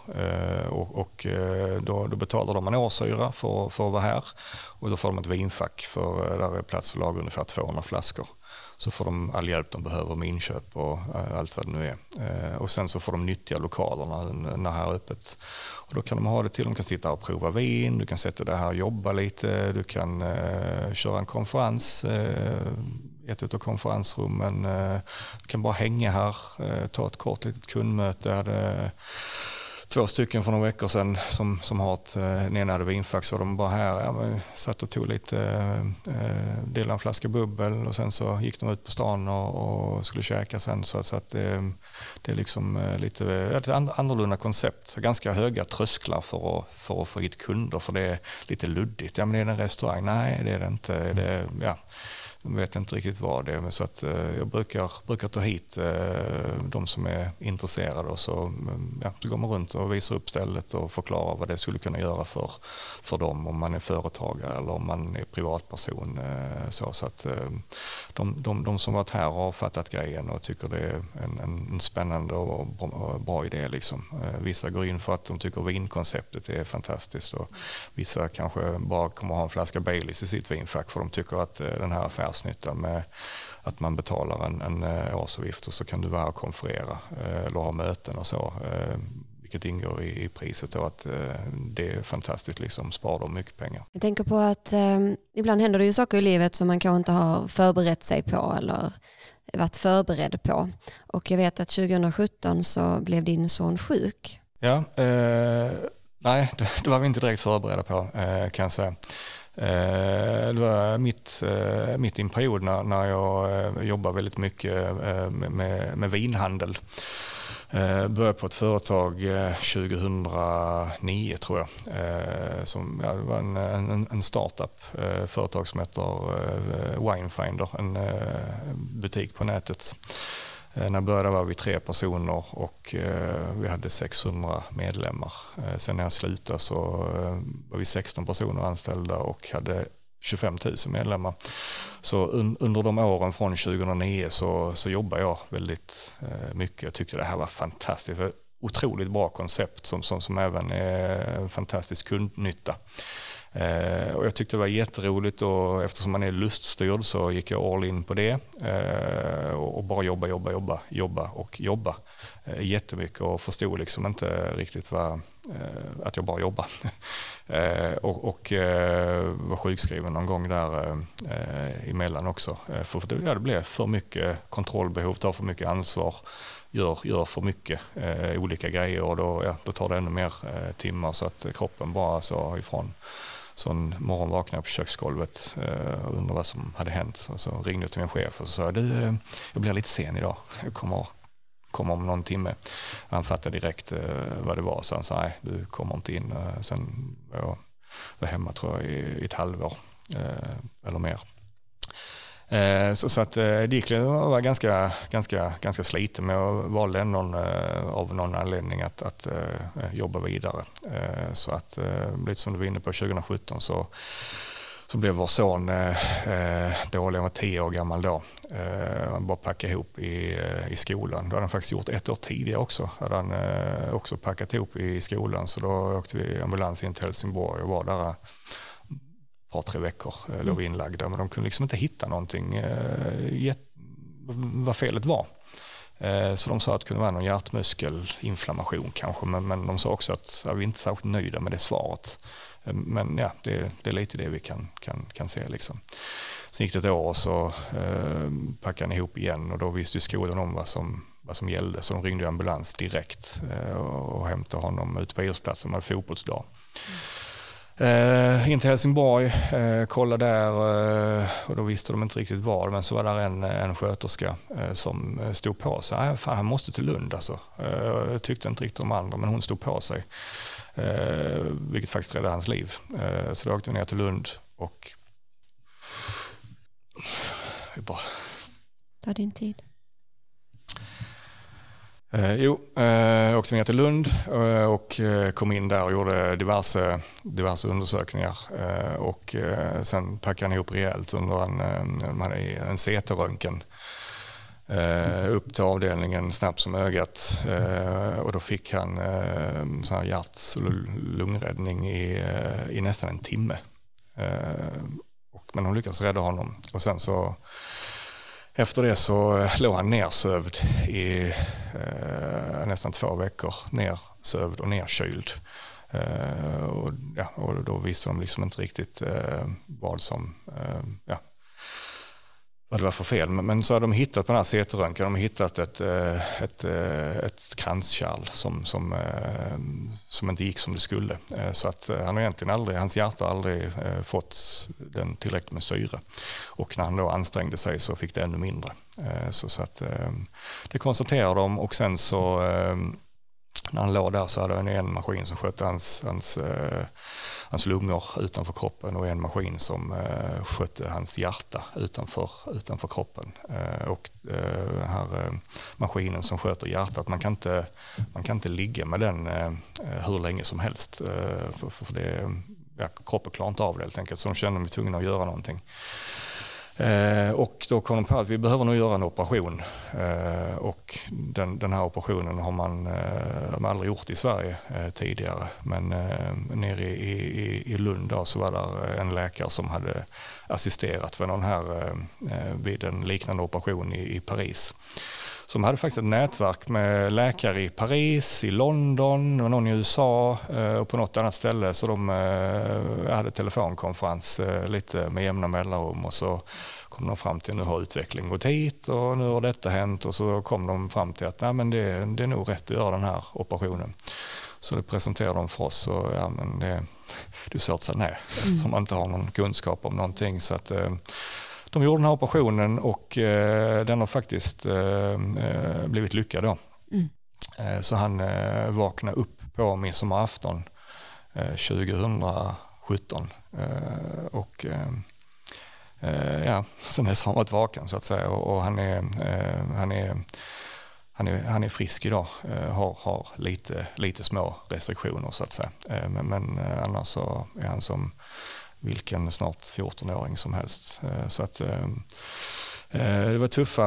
Och, och då, då betalar de en årshyra för, för att vara här och då får de ett vinfack för där är plats för lager ungefär 200 flaskor så får de all hjälp de behöver med inköp och eh, allt vad det nu är. Eh, och sen så får de nyttja lokalerna när här är öppet. Och då kan de ha det till, de kan sitta och prova vin, du kan sätta dig här och jobba lite, du kan eh, köra en konferens, eh, ett av konferensrummen, eh, du kan bara hänga här, ta ett kort litet kundmöte. Två stycken för några veckor sedan som, som har ett, eh, den ena hade vinfack så de bara här, ja, men, satt och tog lite, eh, eh, delade en flaska bubbel och sen så gick de ut på stan och, och skulle käka sen så, så att det, det är liksom lite ett annorlunda koncept, ganska höga trösklar för att, för att få hit kunder för det är lite luddigt, ja men är det en restaurang? Nej det är det inte. Det, ja de vet inte riktigt vad det är. Så att, eh, jag brukar, brukar ta hit eh, de som är intresserade och så, mm, ja, så går man runt och visar upp stället och förklarar vad det skulle kunna göra för, för dem om man är företagare eller om man är privatperson. Eh, så, så att, de, de, de som varit här har fattat grejen och tycker det är en, en spännande och bra, bra idé. Liksom. Vissa går in för att de tycker vinkonceptet är fantastiskt och vissa kanske bara kommer att ha en flaska Baileys i sitt vinfack för de tycker att den här affären affärsnytta med att man betalar en, en eh, årsavgift och så kan du vara och konferera eh, eller ha möten och så. Eh, vilket ingår i, i priset då att det är fantastiskt, liksom, sparar dem mycket pengar. Jag tänker på att eh, ibland händer det ju saker i livet som man kanske inte har förberett sig på eller varit förberedd på. Och jag vet att 2017 så blev din son sjuk. Ja, eh, nej det, det, var vi inte direkt förberedda på eh, kan jag säga. Eh, det var mitt, eh, mitt i en period när, när jag eh, jobbade väldigt mycket med, med vinhandel. Jag började på ett företag 2009 tror jag. Som, ja, det var en, en, en startup, företag som heter Winefinder, en butik på nätet. Eh, när jag började var vi tre personer och eh, vi hade 600 medlemmar. Eh, sen när jag slutade så var vi 16 personer anställda och hade 25 000 medlemmar. Så under de åren från 2009 så, så jobbade jag väldigt mycket. Jag tyckte det här var fantastiskt. Otroligt bra koncept som, som, som även är en fantastisk kundnytta. Eh, och jag tyckte det var jätteroligt och eftersom man är luststyrd så gick jag all in på det. Eh, och, bara jobba, jobba, jobba, jobba och jobba eh, jättemycket och förstod liksom inte riktigt vad, eh, att jag bara jobbade. eh, och och eh, var sjukskriven någon gång där eh, emellan också. Eh, för det, ja, det blev för mycket kontrollbehov, tar för mycket ansvar gör, gör för mycket eh, olika grejer och då, ja, då tar det ännu mer eh, timmar så att kroppen bara sa ifrån. Så en morgon vaknade jag på köksgolvet eh, och undrade vad som hade hänt. Så, så ringde jag till min chef och sa du, eh, jag blir lite sen idag. Jag kommer, kommer om någon timme. Han fattade direkt eh, vad det var så han sa nej, du kommer inte in. Eh, sen var jag var hemma tror jag i, i ett halvår eh, eller mer. Eh, så, så att eh, Dickley var ganska, ganska, ganska sliten men jag valde ändå eh, av någon anledning att, att eh, jobba vidare. Så att lite som du var inne på 2017 så så blev vår son eh, dålig, han var tio år gammal då. Eh, han bara packade ihop i, i skolan. Det hade han faktiskt gjort ett år tidigare också. Hade han eh, också packat ihop i skolan så då åkte vi ambulans in till Helsingborg och var där par, tre veckor eh, låg mm. inlagda. Men de kunde liksom inte hitta någonting, eh, vad felet var. Eh, så de sa att det kunde vara någon hjärtmuskelinflammation kanske, men, men de sa också att ja, vi är inte särskilt nöjda med det svaret. Men ja, det, det, är lite det vi kan, kan, kan se. Liksom. Sen gick det ett år och så eh, packade han ihop igen och då visste ju skolan om vad som, vad som gällde. Så de ringde ambulans direkt eh, och hämtade honom ute på idrottsplatsen, de hade fotbollsdag. Mm. Eh, in till Helsingborg, eh, kolla där eh, och då visste de inte riktigt var men så var där en, en sköterska eh, som eh, stod på sig. Fan, han måste till Lund alltså. Eh, tyckte inte riktigt om andra men hon stod på sig. Eh, vilket faktiskt räddade hans liv. Eh, så då åkte vi ner till Lund och vi bara... Ta din tid. Eh, jo, eh, åkte ner till Lund eh, och eh, kom in där och gjorde diverse, diverse undersökningar. Eh, och eh, sen packade han ihop rejält under en, en, en CT-röntgen. Eh, upp till avdelningen snabbt som ögat eh, och då fick han eh, så här hjärt och lungräddning i, i nästan en timme. och, men hon lyckades rädda honom och sen så efter det så eh, låg han nersövd i eh, nästan två veckor. Nersövd och nerkyld. Eh, och, ja, och då visste de liksom inte riktigt eh, vad som, eh, ja, vad det var för fel. Men, så har de hittat på den här CT-röntgen, de har hittat ett, eh, ett, eh, ett kranskärl som, som, eh, som inte gick som det skulle. Så att han har egentligen aldrig, hans hjärta har aldrig fått den tillräckligt med syre. Och när han då ansträngde sig så fick det ännu mindre. Så, så att det konstaterar de och sen så när han låg där så hade han en maskin som skötte hans, hans hans lungor utanför kroppen och en maskin som eh, skötte hans hjärta utanför, utanför kroppen. Eh, och eh, den här eh, maskinen som sköter hjärtat, man kan inte, man kan inte ligga med den eh, eh hur länge som helst. Eh, för, för det, ja, kroppen klarar inte av det helt enkelt, så de kände mig tvungna att göra någonting. Eh, och då kom de på att vi behöver nog göra en operation. Eh, och den, den, här operationen har man, eh, man aldrig gjort i Sverige eh, tidigare. Men eh, nere i, i, i Lund då, så var det eh, en läkare som hade assisterat vid, någon här, eh, eh, vid en liknande operation i, i Paris. De hade faktiskt ett nätverk med läkare i Paris, i London och någon i USA och på något annat ställe. Så de hade telefonkonferens lite med jämna mellanrum och så kom de fram till att nu har utvecklingen gått hit och nu har detta hänt och så kom de fram till att Nej, men det, det är nog rätt att göra den här operationen. Så det presenterade de för oss och ja, men det, det är svårt att säga nej eftersom man inte har någon kunskap om någonting. Så att, eh, de gjorde den här operationen och eh, den har faktiskt eh, blivit lyckad. Då. Mm. Så han vaknade upp på midsommarafton 2017 och Eh, ja, sen dess har han varit vaken så att säga och, och han, är, eh, han, är, han, är, han är frisk idag, eh, har, har lite, lite små restriktioner så att säga. Men, men annars så är han som vilken snart 14-åring som helst. Eh, så att eh, eh, det var tuffa,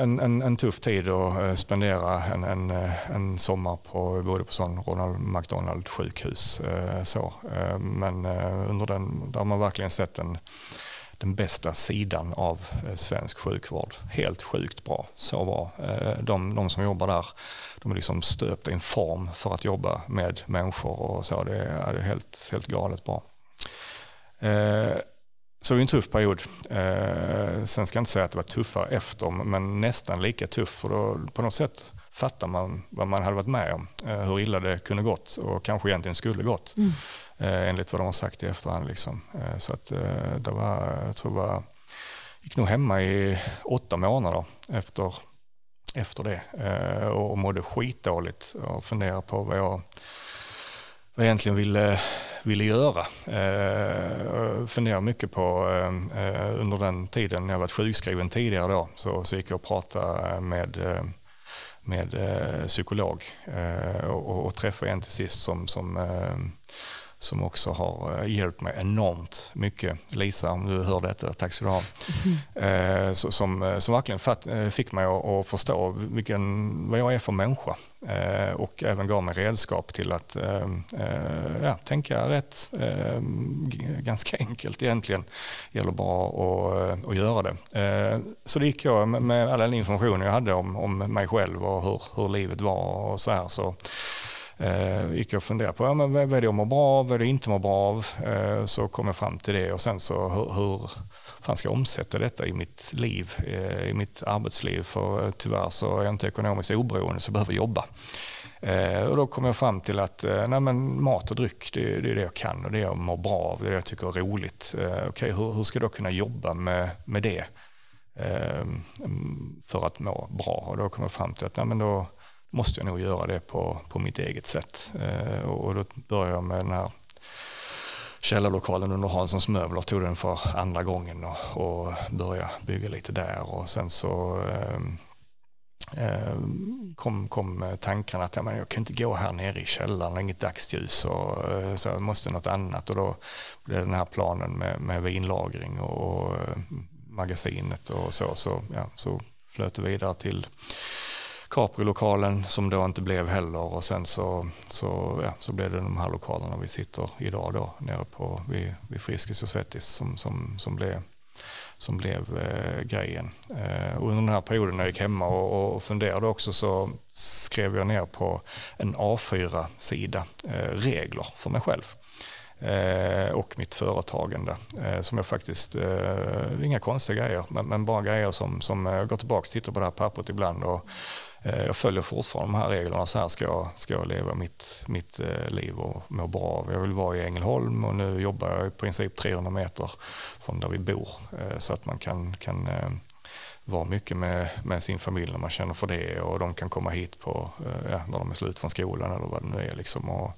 en, en, en, tuff tid att spendera en, en, en sommar på, både på sån Ronald McDonald sjukhus. Så. Men under den, där har man verkligen sett den, den bästa sidan av svensk sjukvård. Helt sjukt bra. Så bra. De, de som jobbar där, de är liksom stöpta i en form för att jobba med människor och så. Det är, det är helt, helt galet bra. Så det var en tuff period. Eh, sen ska jag inte säga att det var tuffare efter, men nästan lika tuff. För då på något sätt fattar man vad man hade varit med om. Eh, hur illa det kunde gått och kanske egentligen skulle gått. Mm. Eh, enligt vad de har sagt i efterhand. Liksom. Eh, så att eh, det var, jag tror jag gick nog hemma i åtta månader efter, efter det. Eh, och mådde skitdåligt och funderade på vad jag, vad jag egentligen ville ville göra. Eh, funderar mycket på eh, under den tiden när jag varit sjukskriven tidigare då så, så gick jag och pratade med eh, med eh, psykolog eh, och, och träffade en till sist som, som eh, som också har eh, hjälpt mig enormt mycket. Lisa, om du hör detta, tack ska du ha. Mm. som, eh, som verkligen fick mig att förstå vilken, vad jag är för människa och även gav mig redskap till att ja, tänka rätt. Ganska enkelt egentligen. Det gäller bara att, att göra det. Så det gick jag med all den information jag hade om, om mig själv och hur, hur livet var och så här. Så eh, gick jag och funderade på ja, men vad är det jag mår bra av, vad är det jag inte mår bra av. Eh, så kom jag fram till det och sen så hur, hur fan ska jag omsätta detta i mitt liv, eh, i mitt arbetsliv. För eh, tyvärr så är jag inte ekonomiskt oberoende så jag behöver jobba. Eh, och då kom jag fram till att eh, nej, men mat och dryck det, det, är det jag kan och det jag mår bra av, det är det jag tycker är roligt. Eh, okay, hur, hur ska jag då kunna jobba med, med det eh, för att må bra? Och då kom jag fram till att nej, men då, måste jag nog göra det på, på mitt eget sätt. Eh, och då började jag med den här källarlokalen under Hanssons möbler, tog den för andra gången och, och började bygga lite där och sen så eh, kom, kom tankarna att ja, men jag kan inte gå här nere i källaren, inget dagsljus och eh, så jag måste något annat och då blev den här planen med, med vinlagring och, och eh, magasinet och så, så, ja, så flöt det vidare till Capri-lokalen som då inte blev heller och sen så, så, ja, så blev det de här lokalerna vi sitter idag då nere på vid, vid Friskis och Svettis som, som, som blev, som blev eh, grejen. Eh, under den här perioden när jag gick hemma och, och funderade också så skrev jag ner på en A4-sida eh, regler för mig själv eh, och mitt företagande eh, som jag faktiskt, eh, inga konstiga grejer, men, men, bara grejer som, som jag går tillbaka och tittar på det här pappret ibland och Eh, jag följer fortfarande de här reglerna. Så här ska jag, ska jag leva mitt, mitt eh, liv och må bra av. Jag vill vara i Ängelholm och nu jobbar jag i princip 300 meter från där vi bor. Eh, så att man kan, kan vara mycket med, med sin familj när man känner för det och de kan komma hit på, ja, när de är slut från skolan eller vad det nu är. Liksom, och,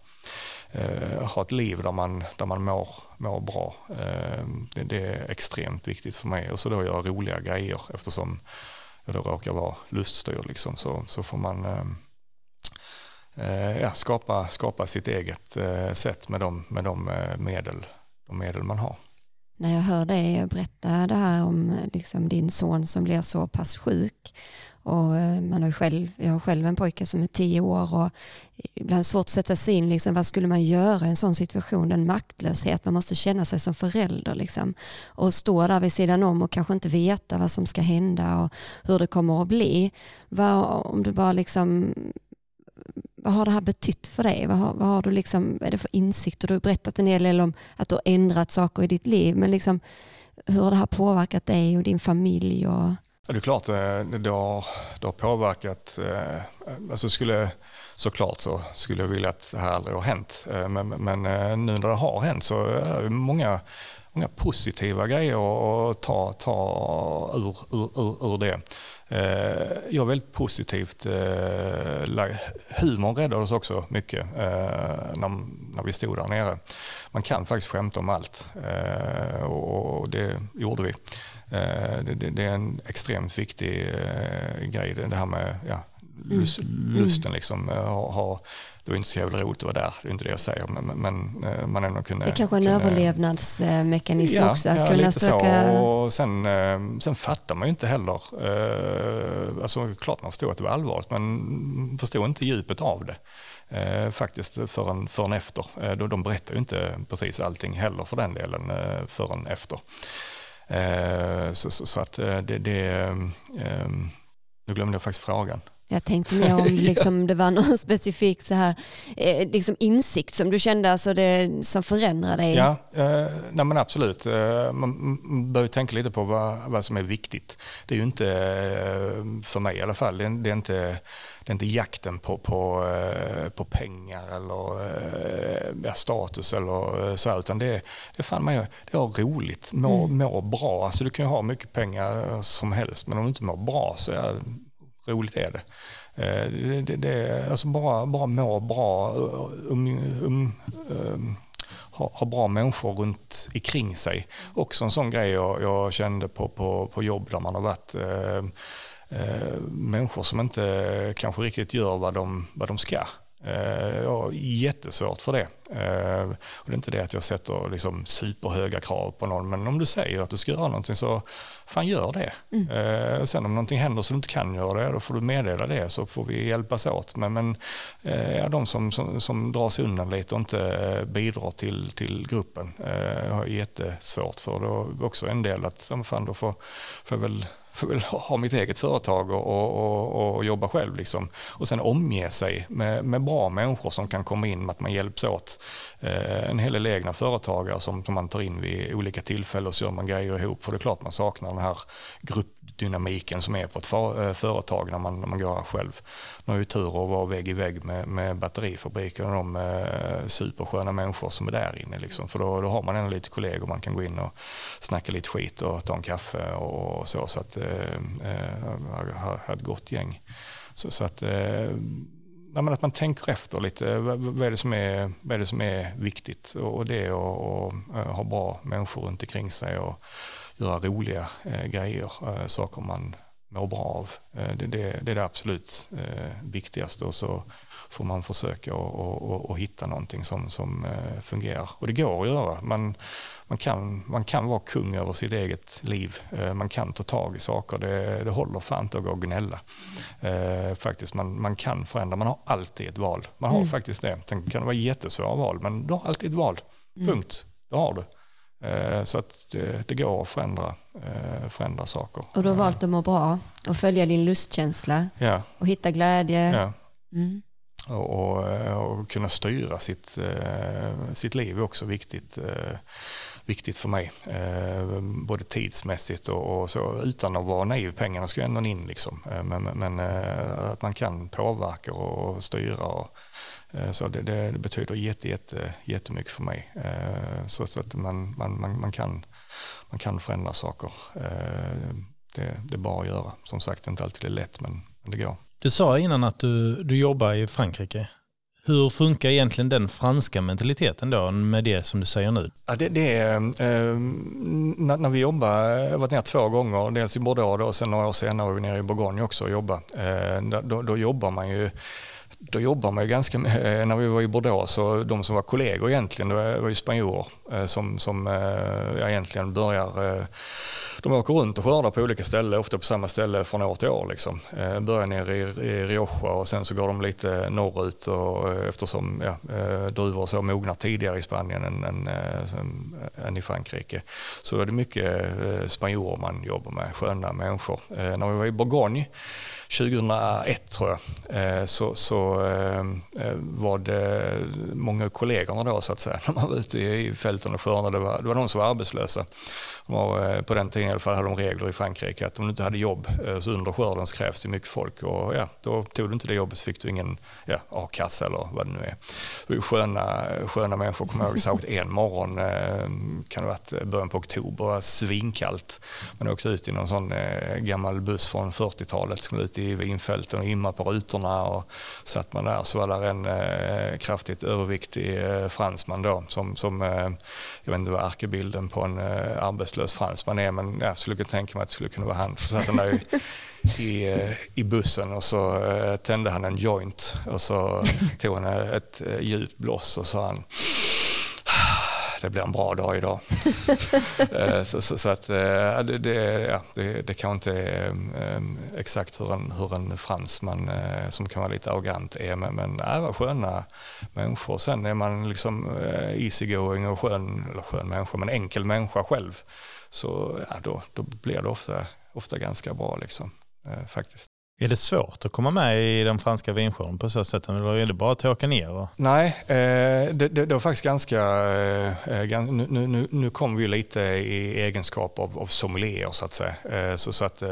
eh, ha ett liv där man, där man mår, mår bra. Eh, det, det, är extremt viktigt för mig och så då göra roliga grejer eftersom eller råkar vara luststyrd liksom, så, så får man ehm, eh, ja, skapa, skapa sitt eget eh, sätt med de, med de, eh, medel, de medel man har. När jag hör dig berätta det här om liksom, din son som blir så pass sjuk och eh, man har själv, jag har själv en pojke som är tio år och ibland svårt att sätta sig in, liksom, vad skulle man göra i en sån situation? Den maktlöshet man måste känna sig som förälder. Liksom. Och stå där vid sidan om och kanske inte veta vad som ska hända och hur det kommer att bli. Vad, om du bara liksom, vad har det här betytt för dig? Vad har, vad har du liksom, vad är det för insikter? Du har berättat en hel del om att du har ändrat saker i ditt liv, men liksom, hur har det här påverkat dig och din familj? Och... Ja, det är klart eh, det har, det har påverkat. Eh, alltså skulle, såklart så skulle jag vilja att det här aldrig har hänt. Eh, men, men nu när det har hänt så är det många, många positiva grejer att ta, ta ur, ur, ur, ur det. Jag är väldigt positivt Humorn räddade oss också mycket när vi stod där nere. Man kan faktiskt skämta om allt och det gjorde vi. Eh, det, det, det, är en extremt viktig eh, grej det här med ja, lust, mm. lusten liksom. Ha, ha, det var inte så jävla roligt att vara där, det är inte det jag säger. Men, men eh, man ändå kunde... Det är kanske en kunde, överlevnadsmekanism ja, också, att ja, kunna lite söka... så. Och sen, eh, sen fattar man ju inte heller, eh, alltså klart man förstår att det var allvarligt, men förstår inte djupet av det. faktiskt förrän, förrän efter. Då, de berättar ju inte precis allting heller för den delen förrän efter. Eh, så, så, så, att eh, det, det eh, nu glömde jag faktiskt frågan. Jag tänkte mer om liksom, det var någon specifik så här, eh, liksom insikt som du kände alltså det, som förändrade dig. Ja, eh, nej men absolut. Eh, man, bör tänka lite på vad, vad som är viktigt. Det är ju inte, eh, för mig i alla fall, det är, det är inte, det är inte jakten på, på, eh, på pengar eller eh, ja, status eller så, utan det är, det fan man det är roligt, må, mm. må bra. Alltså du kan ju ha mycket pengar som helst, men om du inte mår bra så är roligt är det. Eh, det, det, det alltså bara, bara må bra, eh, um, um, um, ha, ha, bra människor runt omkring sig. Också en sån grej jag, jag kände på, på, på jobb där man har varit eh, eh, människor som inte kanske riktigt gör vad de, vad de ska. Eh, jag har jättesvårt för det. Eh, och det är inte det att jag sätter liksom superhöga krav på någon, men om du säger att du ska göra någonting så fan gör det. Mm. Eh, sen om någonting händer så du inte kan göra det, då får du meddela det så får vi hjälpas åt. Men, men ja, de som, som, som drar sig undan lite och inte bidrar till, till gruppen jag har jättesvårt för. Det är också en del att, fan då får, får väl får väl ha mitt eget företag och, och, och, jobba själv. Liksom. Och sen omge sig med, med bra människor som kan komma in med att man hjälps åt. Eh, en hel del egna företagare som, som man tar in vid olika tillfällen och så gör man grejer ihop. För det är klart man saknar den här dynamiken som är på ett eh, företag när man, när man går själv. Nu har ju tur att vara vägg i vägg med, med batterifabriken och de eh, supersköna människor som är där inne. Liksom. För då, då har man ändå lite kollegor man kan gå in och snacka lite skit och ta en kaffe och så. Så att eh, eh jag har ett gott gäng. Så, så att eh, att man tänker efter lite. Vad är det som är, vad är, det som är viktigt? Och det är att, att eh, ha bra människor runt omkring sig och göra roliga eh, grejer, eh, saker man mår bra av. Eh, det, det, det, är det absolut viktigaste och så får man försöka och, och, och hitta någonting som, som fungerar. Och det går att göra. Man, man, kan, man kan vara kung över sitt eget liv. Man kan ta tag i saker. Det, det håller fan inte att gå och gnälla. Faktiskt, man, man kan förändra. Man har alltid ett val. Man har mm. faktiskt det. Sen kan det vara jättesvåra val, men du har alltid ett val. Mm. Punkt. Det har du. Eh, så att det, det, går att förändra, eh, förändra saker. Och du har valt att må bra och följa din lustkänsla ja. och hitta glädje. Ja. Mm. Och, och, eh, och, kunna styra sitt, sitt liv är också viktigt, viktigt för mig. Både tidsmässigt och, och så, utan att vara naiv. Pengarna ska ju ändå in liksom. Men, men att man kan påverka och styra. Och, Eh, så det, det, betyder jätte, jätte, jättemycket för mig. Eh, så, så att man, man, man, man, kan, man kan förändra saker. Eh, det, det är bara att göra. Som sagt, det är inte alltid är lätt, men, det går. Du sa innan att du, du jobbar i Frankrike. Hur funkar egentligen den franska mentaliteten då med det som du säger nu? Ja, det, det är, eh, när, när, vi jobbar, jag har varit nere två gånger, dels i Bordeaux och sen några år senare var vi nere i Bourgogne också och jobbade. Eh, då, då, jobbar man ju då jobbar man ju ganska med, eh, när vi var i Bordeaux, så de som var kollegor egentligen, det var ju spanjorer eh, som, som eh, ja, egentligen börjar de åker runt och skördar på olika ställen, ofta på samma ställe från år till år. Liksom. Börjar nere i, i Rioja och sen så går de lite norrut och, eftersom ja, druvor så mognar tidigare i Spanien än, än, än, i Frankrike. Så är det mycket spanjorer man jobbar med, sköna människor. När vi var i Bourgogne 2001 tror jag, eh, så, så eh, eh, var det många kollegorna då så att säga, när man var ute i fälten och skördade, det var, det var de som var arbetslösa. Var, eh, på den tiden i alla fall hade de regler i Frankrike att om du inte hade jobb eh, så under skörden så krävs det mycket folk och ja, då tog du inte det jobbet så fick du ingen ja, a-kassa eller vad det nu är. Det var sköna, sköna människor, kommer jag ihåg, särskilt en morgon, eh, kan det ha varit början på oktober, svinkallt. Man åkte ut i någon sån gammal buss från 40-talet, skulle ut i vinfälten och imma på rutorna och satt man där så var där en kraftigt överviktig fransman då som, som jag vet inte vad ärkebilden på en arbets arbetslös fransman är men jag skulle kunna tänka mig att det skulle kunna vara han. Så satt han där i, i, eh, i bussen och så eh, tände han en joint och så tog han ett eh, djupt bloss och sa han det blir en bra dag idag. Eh, så, så, så, att eh, det, det, ja, det, det kanske inte är um, exakt hur en, hur en fransman som kan vara lite arrogant är, men, men äh, var sköna människor. Sen är man liksom easygoing och skön, eller skön människa, men enkel människa själv. Så ja, då, då blir det ofta, ofta ganska bra liksom, faktiskt. Är det svårt att komma med i den franska vinshowen på så sätt? Eller är det bara att åka ner? Och... Nej, eh, det, det, det, var faktiskt ganska... Eh, eh, nu, nu, nu kom vi lite i egenskap av, av sommelier så att säga. Så, så att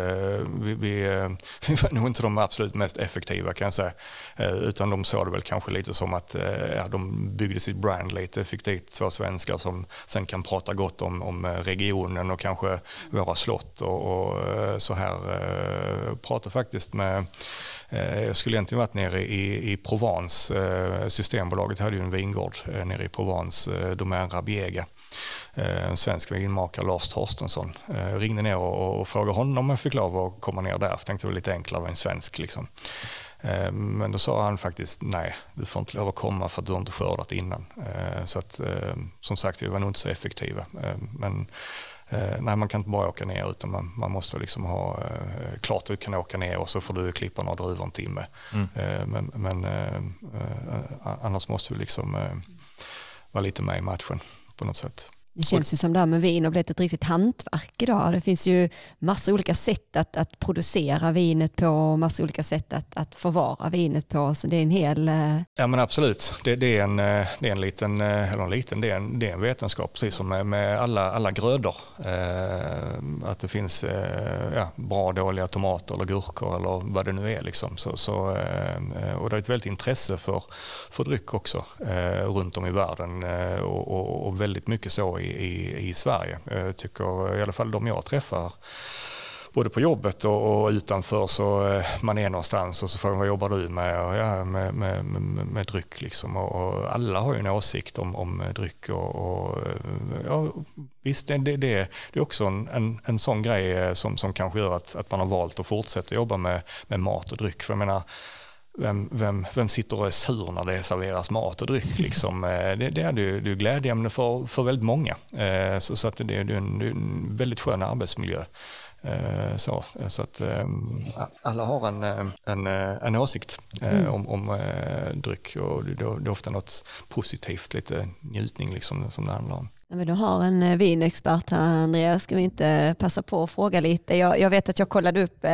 vi, vi, vi var nog inte de absolut mest effektiva kan jag säga. Utan de såg det väl kanske lite som att ja, de byggde sitt brand lite. Fick dit två svenskar som sen kan prata gott om, om regionen och kanske våra slott och, och så här. Pratar faktiskt med eh, eh, jag skulle egentligen varit nere i, i Provence. Eh, Systembolaget hade ju en vingård nere i Provence, Domaine Rabiega. En svensk vinmakare, Lars Torstensson. Jag ringde ner och, och frågade honom om jag fick lov att komma ner där. För jag tänkte det var lite enklare att vara en svensk. Liksom. Men då sa han faktiskt nej, du får inte lov att komma för att du har inte skördat innan. Så att, som sagt, vi var nog inte så effektiva. Men nej, man kan inte bara åka ner utan man, man måste liksom ha eh, klart du kan åka ner och så får du klippa några druvor en timme. Mm. Eh, men, men eh, eh, annars måste du liksom eh, vara lite med i matchen på något sätt. Det känns ju som det här med vin har blivit ett riktigt hantverk idag. Det finns ju massa olika sätt att, att producera vinet på och massa olika sätt att, att förvara vinet på. Så det är en hel... Eh, ja men absolut. Det, det, är, en, eh, det är en liten, eh, eller en liten, det är en, det är en vetenskap precis som med, med alla, alla grödor. Eh, att det finns eh, ja, bra dåliga tomater eller gurkor eller vad det nu är. Liksom. Så, så eh, och det är ett väldigt intresse för, för dryck också runt om i världen och, och, och väldigt mycket så i, i, i Sverige. Jag tycker i alla fall de jag träffar både på jobbet och, och, utanför så eh, man är någonstans och så frågar man vad jobbar du med? Och, ja, med, med, med, med dryck liksom. Och, och, alla har ju en åsikt om, om eh, dryck och, och ja, visst det, det, det, är också en, en, en sån grej som, som kanske gör att, att man har valt att fortsätta jobba med, med mat och dryck. För jag menar, vem, vem, vem sitter och är sur när det serveras mat och dryck? Liksom? Eh, det, det är det är glädjeämne för, för väldigt många. Eh, så, så att det, är en, det är en väldigt skön arbetsmiljö. Eh, så, så att alla har en, en, en åsikt mm. om, om dryck och det, det är ofta något positivt, lite njutning liksom, som det handlar om. Men du har en vinexpert här Andreas, ska vi inte passa på att fråga lite? Jag, jag vet att jag kollade upp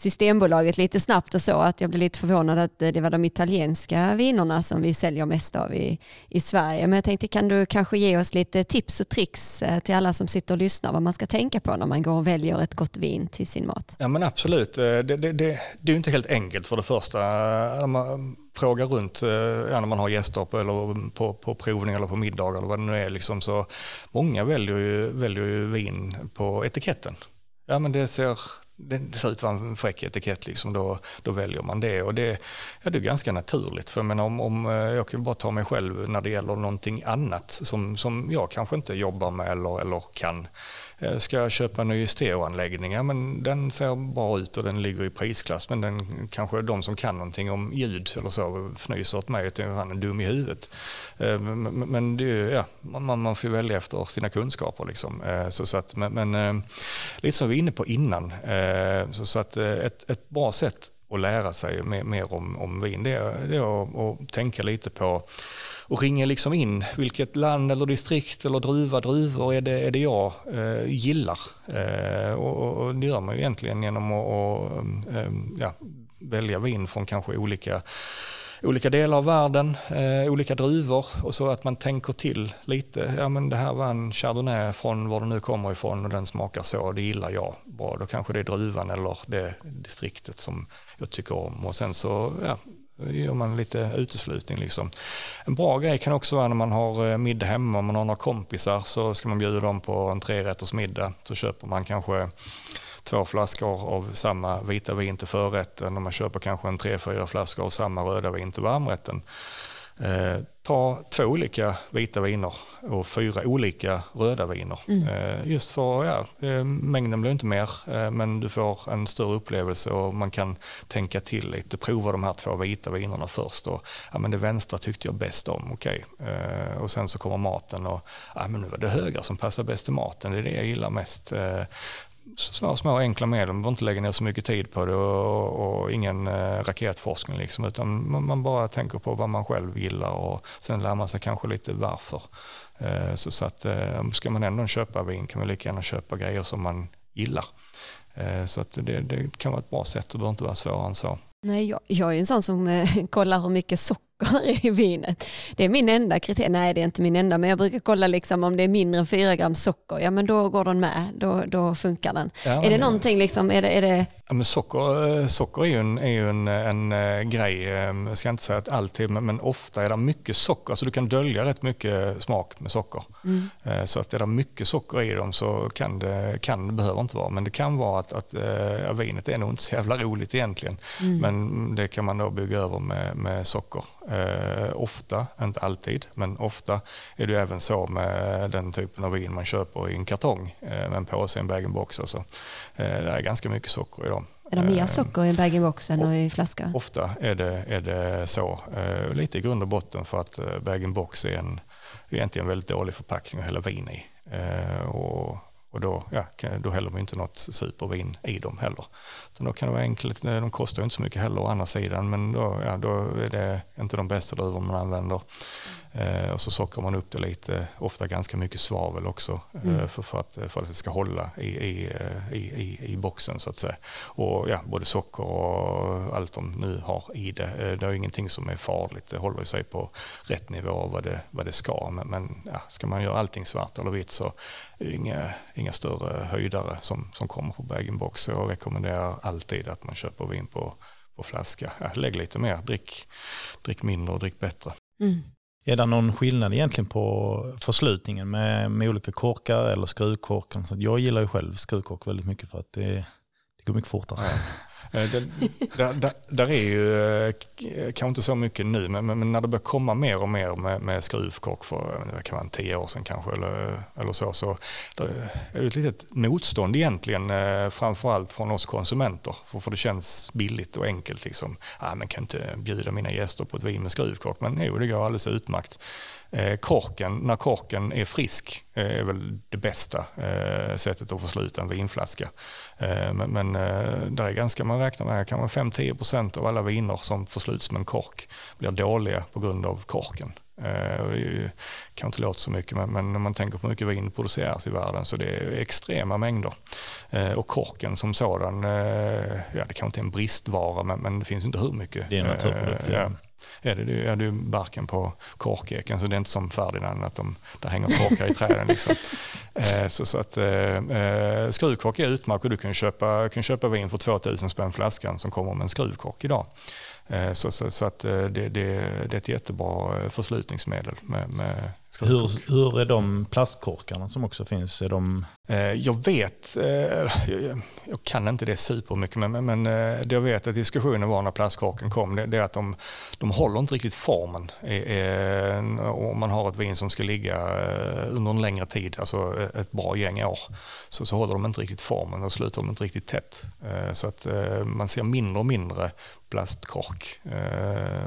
Systembolaget lite snabbt och så att jag blev lite förvånad att eh, det var de italienska vinerna som vi säljer mest av i, i Sverige. Men jag tänkte kan du kanske ge oss lite tips och tricks eh, till alla som sitter och lyssnar vad man ska tänka på när man går och väljer ett gott vin till sin mat? Ja men absolut, eh, det, det, det, det är inte helt enkelt för det första frågar runt ja, när man har gäster på, eller på, på provning eller på middag eller vad det nu är. Liksom, så många väljer ju, väljer ju vin på etiketten. Ja men det ser, det ser ut att vara en fräck etikett, liksom, då, då väljer man det. Och det, ja, det är ganska naturligt. För men om, om, eh, jag kan bara ta mig själv när det gäller någonting annat som, som jag kanske inte jobbar med eller, eller kan Eh, ska jag köpa en ny stereoanläggning? Ja, men den ser bra ut och den ligger i prisklass men den kanske de som kan någonting om ljud eller så fnyser åt mig att han är dum i huvudet. Eh, men det är, ja, man, man får välja efter sina kunskaper. Liksom. Eh, så, så att, men, men lite som vi var inne på innan, så, så att ett, ett bra sätt att lära sig mer, mer om, om vin det är, det är att, att tänka lite på och ringer liksom in vilket land eller distrikt eller druva, druvor är det, är det jag eh, gillar. Eh, och, och, det gör man ju egentligen genom att och, eh, ja, välja vin från kanske olika olika delar av världen, eh, olika druvor och så att man tänker till lite. Ja men det här var en chardonnay från var den nu kommer ifrån och den smakar så, det gillar jag. Bra, då kanske det är druvan eller det distriktet som jag tycker om. Och sen så ja, gör man lite uteslutning. Liksom. En bra grej kan också vara när man har eh, middag hemma, om man har några kompisar så ska man bjuda dem på en trerätters middag. Så köper man kanske två flaskor av samma vita vin till förrätten och man köper kanske en tre, fyra flaskor av samma röda vin till varmrätten. Eh, ta två olika vita viner och fyra olika röda viner. Mm. Eh, just för, ja, eh, mängden blir inte mer men du får en större upplevelse och man kan tänka till lite. Prova de här två vita vinerna först och ja, men det vänstra tyckte jag bäst om, okej. Okay. Och sen så kommer maten och ja, men nu var det högra som passar bäst till maten, det är det jag gillar mest små, små enkla medel, man behöver inte lägga ner så mycket tid på det och, och ingen eh, raketforskning liksom, utan man, man, bara tänker på vad man själv gillar och sen lär man sig kanske lite varför. Eh, så, så att eh, ska man ändå köpa vin kan man lika gärna köpa grejer som man gillar. Eh, så att det, det, kan vara ett bra sätt, det behöver inte vara svårare än så. Nej, jag, jag är en sån som eh, kollar hur mycket socker i vinet. Det är min enda kriterium. Nej, det är inte min enda, men jag brukar kolla liksom om det är mindre än 4 gram socker. Ja, men då går den med. Då, då funkar den. Ja, är det någonting liksom, är det, är det... Ja, men socker, eh, socker är ju en, är ju en, en, eh, grej, jag ska inte säga att alltid, men, men, ofta är det mycket socker. Alltså du kan dölja rätt mycket smak med socker. Mm. Eh, så att är det mycket socker i dem så kan det, kan det behöver inte vara, men det kan vara att, att ja, vinet är nog inte så jävla roligt egentligen. Mm. Men det kan man då bygga över med, med socker. Eh, ofta, inte alltid, men ofta är det även så med den typen av vin man köper i en kartong eh, med en påse, en bag-in-box. Alltså. Eh, det är ganska mycket socker i dem. Är det mer socker i en bag-in-box än i flaska? Eh, ofta är det, är det så. Eh, lite i grund och botten för att eh, bag-in-box är en egentligen väldigt dålig förpackning att hälla vin i. Och och då, ja, då häller man inte något supervin i dem heller. Så då kan det vara enkelt, de kostar inte så mycket heller å andra sidan men då, ja, då är det inte de bästa druvor man använder. Eh, och så sockrar man upp det lite, ofta ganska mycket svavel också eh, mm. för, för, att, för att det ska hålla i, i, i, i, i boxen så att säga. Och ja, både socker och allt de nu har i det, eh, det är ingenting som är farligt. Det håller sig på rätt nivå vad det, vad det ska. Men, men ja, ska man göra allting svart eller vitt så är det inga, inga större höjdare som, som kommer på bag-in-box. Jag rekommenderar alltid att man köper vin på, på flaska. Ja, lägg lite mer, drick, drick mindre och drick bättre. Mm. Är det någon skillnad egentligen på förslutningen med, med olika korkar eller skruvkorkar? Så jag gillar ju själv skruvkork väldigt mycket för att det, det går mycket fortare. Eh, det, där, där, där, är ju eh, kanske inte så mycket nu, men, men, när det börjar komma mer och mer med, med skruvkork för det kan vara tio år sedan kanske eller, eller så, så är det ett litet motstånd egentligen, eh, framförallt från oss konsumenter. För, för det känns billigt och enkelt. Liksom. Ah, men kan inte bjuda mina gäster på ett vin med skruvkork, men jo, det går alldeles utmärkt. Eh, korken, när korken är frisk, eh, är väl det bästa eh, sättet att få slut en vinflaska. Eh, men men eh, där är ganska, man räknar med kanske 5-10% av alla viner som försluts med en kork blir dåliga på grund av korken. Eh, det kan inte låta så mycket, men, men när man tänker på hur mycket vin produceras i världen så det är extrema mängder. Och korken som sådan, ja det kanske inte är en bristvara, men, men det finns inte hur mycket. Det är en naturprodukt. Ja är det, det är det barken på korkeken så det är inte som Ferdinand att de, där hänger korkar i träden. Liksom. Eh, så, så att, eh, eh, skruvkork är utmärkt och du kan köpa, kan köpa vin för 2000 spänn flaskan som kommer med en skruvkork idag. Eh, så, så, så, att eh, det, det, det, är ett jättebra eh, förslutningsmedel med, med hur, hur är de plastkorkarna som också finns? Är de... Jag vet, jag kan inte det supermycket, men, men det jag vet att diskussionen var när plastkorken kom, det, är att de, de håller inte riktigt formen. Om man har ett vin som ska ligga under en längre tid, alltså ett bra gäng år, så, så håller de inte riktigt formen och sluter de inte riktigt tätt. Så att man ser mindre och mindre plastkork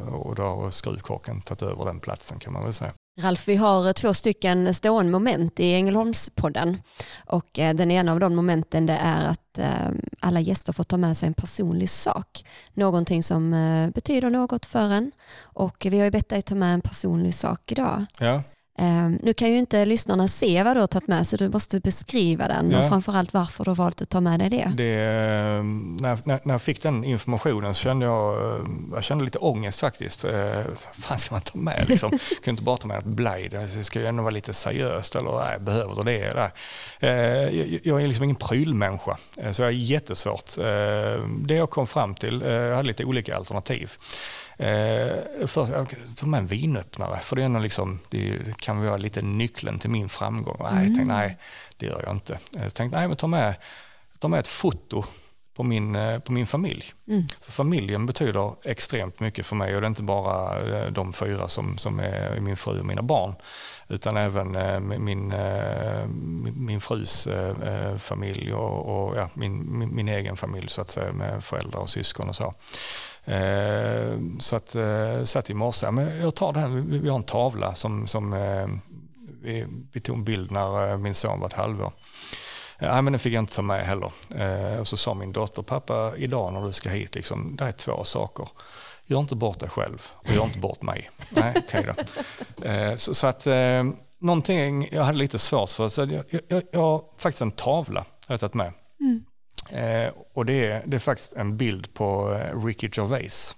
och då har skruvkorken tagit över den platsen kan man väl säga. Ralf, vi har eh, två stycken stående moment i Ängelholmspodden och eh, den ena av de momenten det är att eh, alla gäster får ta med sig en personlig sak. Någonting som betyder något för en och vi har ju bett dig ta med en personlig sak idag. Ja. Um, nu kan ju inte lyssnarna se vad du har tagit med så du måste beskriva den ja. och framförallt varför du har valt att ta med dig det. det ehm, när, när, när, jag fick den informationen så kände jag, eh, jag kände lite ångest faktiskt. Uh, fan ska man ta med liksom? Jag kunde inte bara ta med ett blaj, det ska ju ändå vara lite seriöst eller nej, behöver du det? Där. Uh, jag, jag, är liksom ingen prylmänniska uh, så jag är jättesvårt. Det jag kom fram till, jag hade lite olika alternativ. Eh, först, jag tog med en vinöppnare, för det, är liksom, det kan vara lite nyckeln till min framgång. Nej, tänkte, mm. nej det gör jag inte. Jag tänkte, nej men ta med, ta med ett foto på min, eh, på min familj. Mm. För familjen betyder extremt mycket för mig och det är inte bara eh, de fyra som, som är min fru och mina barn utan även eh, min, eh, min frus eh, eh, familj och, och ja, min, min, min, egen familj så att säga med föräldrar och syskon och så. Så att, satt i morse, men jag tar den, vi har en tavla som, som vi, vi tog en bild när min son var ett halvår. Nej, men den fick jag inte ta med heller. Och så sa min dotter, pappa, idag när du ska hit, liksom, det är två saker. Gör inte bort dig själv och gör inte bort mig. Nej, okay då. Eh, så, så, att eh, någonting jag hade lite svårt för, så jag, jag, jag har faktiskt en tavla jag har tagit med. Mm. Eh, och det är, det är faktiskt en bild på eh, Ricky Gervais.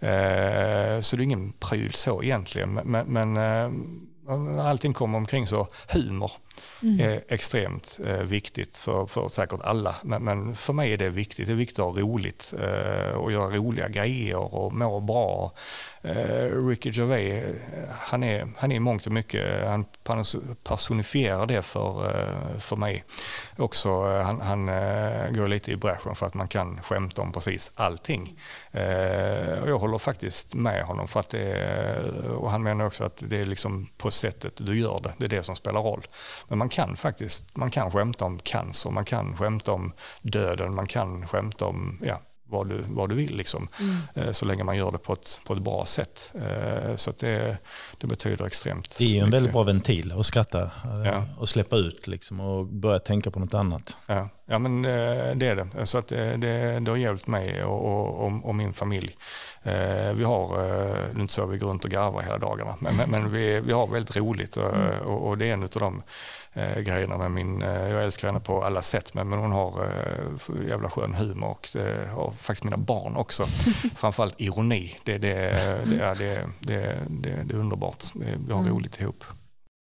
Eh, så det är ingen pryl så egentligen, men, men allting kommer omkring så humor mm. är extremt eh, viktigt för, för säkert alla. Men, men, för mig är det viktigt. Det är viktigt att ha roligt eh, och göra roliga grejer och må bra. Eh, Ricky Gervais, eh, han är, han är i mångt och mycket, han personifierar det för, eh, för mig. Också, eh, han, han eh, går lite i bräschen för att man kan skämta om precis allting. och jag håller faktiskt med honom för att det, och han menar också att det är liksom på sättet du gör det, det är det som spelar roll. Men man kan faktiskt, man kan skämta om cancer, man kan skämta om döden, man kan skämta om ja, vad du, vad du vill liksom. Mm. Eh, så länge man gör det på ett, på ett bra sätt. Eh, så att det, det betyder extremt Det är ju en mycket. väldigt bra ventil att skratta eh, ja. och släppa ut liksom och börja tänka på något annat. Ja, ja men det är det. Så att det, det, det har hjälpt mig och, och, och min familj. Vi har, det är inte så vi går runt och garvar hela dagarna, men, men vi, vi har väldigt roligt och, mm. och det är en av de eh, grejerna med min, eh, jag älskar henne på alla sätt men, men hon har eh, jävla skön humor och det har faktiskt mina barn också. Framförallt ironi, det, det, det, är, det, det, det, det är underbart. Vi har mm. roligt ihop.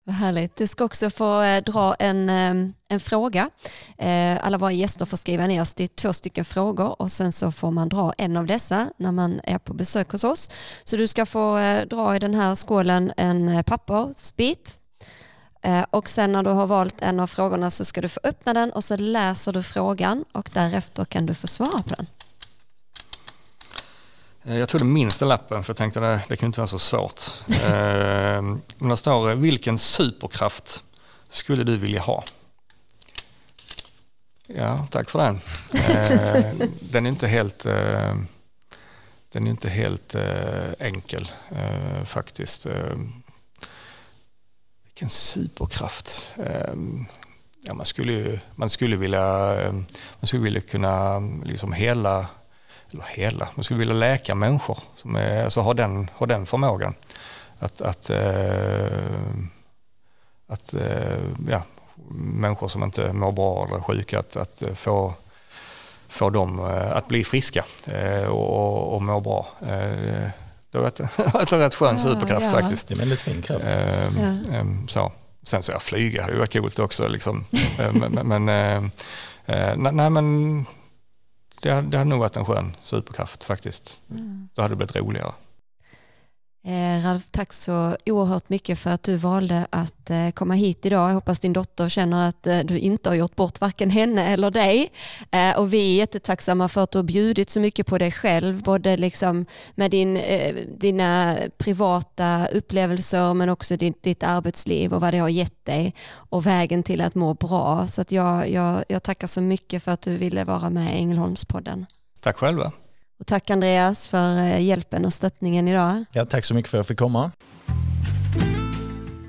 Vad härligt. Du ska också få eh, dra en, eh, en fråga. Eh, alla våra gäster får skriva ner två stycken frågor och sen så får man dra en av dessa när man är på besök hos oss. Så du ska få dra i den här skålen en pappersbit och sen när du har valt en av frågorna så ska du få öppna den och så läser du frågan och därefter kan du få svara på den. Eh, jag tog den minsta lappen för jag tänkte att det, det kan inte vara så svårt. eh, men det står, vilken superkraft skulle du vilja ha? Ja, tack för den. Eh, den är inte helt, den är inte helt enkel faktiskt. Vilken superkraft. Ja, man, skulle, man, skulle vilja, man skulle vilja kunna liksom hela, eller hela, man skulle vilja läka människor som är, alltså har, den, har den förmågan. Att, att, eh, att eh, ja, människor som inte mår bra eller är sjuka, att, att få, få dem eh, att bli friska och, och, och må bra. Det varit, en rätt skön superkraft ja. faktiskt. Det är en väldigt fin kraft. Ehm, ja. Ehm, så. Sen så jag flyga hade ju varit coolt också. Liksom. Ehm, men, men, nej, men det, det hade nog varit en skön superkraft faktiskt. Mm. Då hade det blivit roligare. Eh, Ralf, tack så oerhört mycket för att du valde att eh, komma hit idag. Jag hoppas din dotter känner att eh, du inte har gjort bort varken henne eller dig. Eh, och vi är jättetacksamma för att du har bjudit så mycket på dig själv, både liksom med din, eh, dina privata upplevelser men också ditt, ditt arbetsliv och vad det har gett dig och vägen till att må bra. Så att jag, jag, jag tackar så mycket för att du ville vara med i Ängelholmspodden. Tack själva. Och tack Andreas för eh, hjälpen och stöttningen idag. Ja, tack så mycket för att jag fick komma.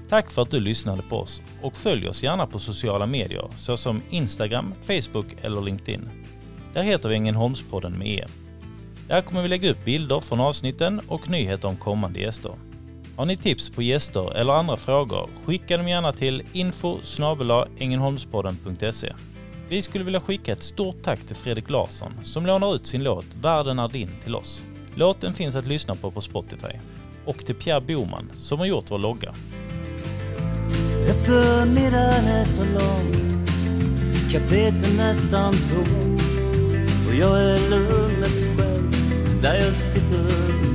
Tack för att du lyssnade på oss och följ oss gärna på sociala medier såsom Instagram, Facebook eller LinkedIn. Där heter vi Ängelholmspodden med E. Där kommer vi lägga upp bilder från avsnitten och nyheter om kommande gäster. Har ni tips på gäster eller andra frågor, skicka dem gärna till info vi skulle vilja skicka ett stort tack till Fredrik Larsson som lånar ut sin låt Världen är din till oss. Låten finns att lyssna på på Spotify. Och till Pierre Boman som har gjort vår logga. Eftermiddagen är så lång är nästan tom Och jag är lugnet själv Där jag sitter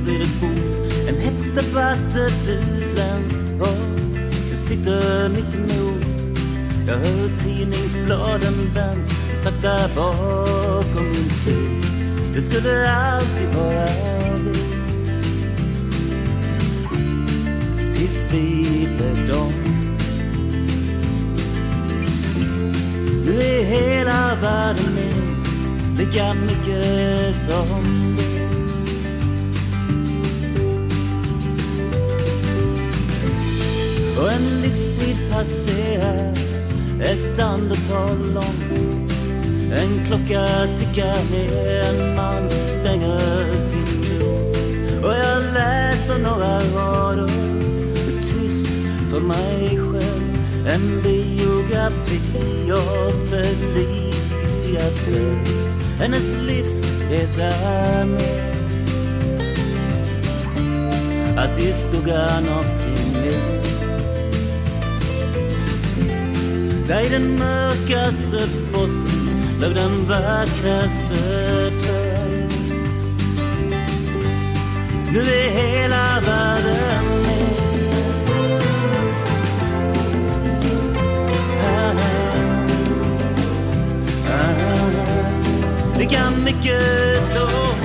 vid ett bord En hätsk debatt, ett utländskt par Jag sitter mittemot jag hör tidningsbladen vänds sakta bakom min bil. Det skulle alltid vara vi. Tills vi blev dem. Nu är hela världen min lika mycket som du. Och en livstid passerar ett andetag långt. En klocka tickar ner, en man stänger sin dörr. Och jag läser några rader, tyst för mig själv. En biografi av Felicia Fält. Hennes livsresa med Att i skuggan av sin liv Där i den mörkaste botten låg den vackraste törn. Nu är hela världen min. Ah, ah, ah, ah, ah. lika mycket som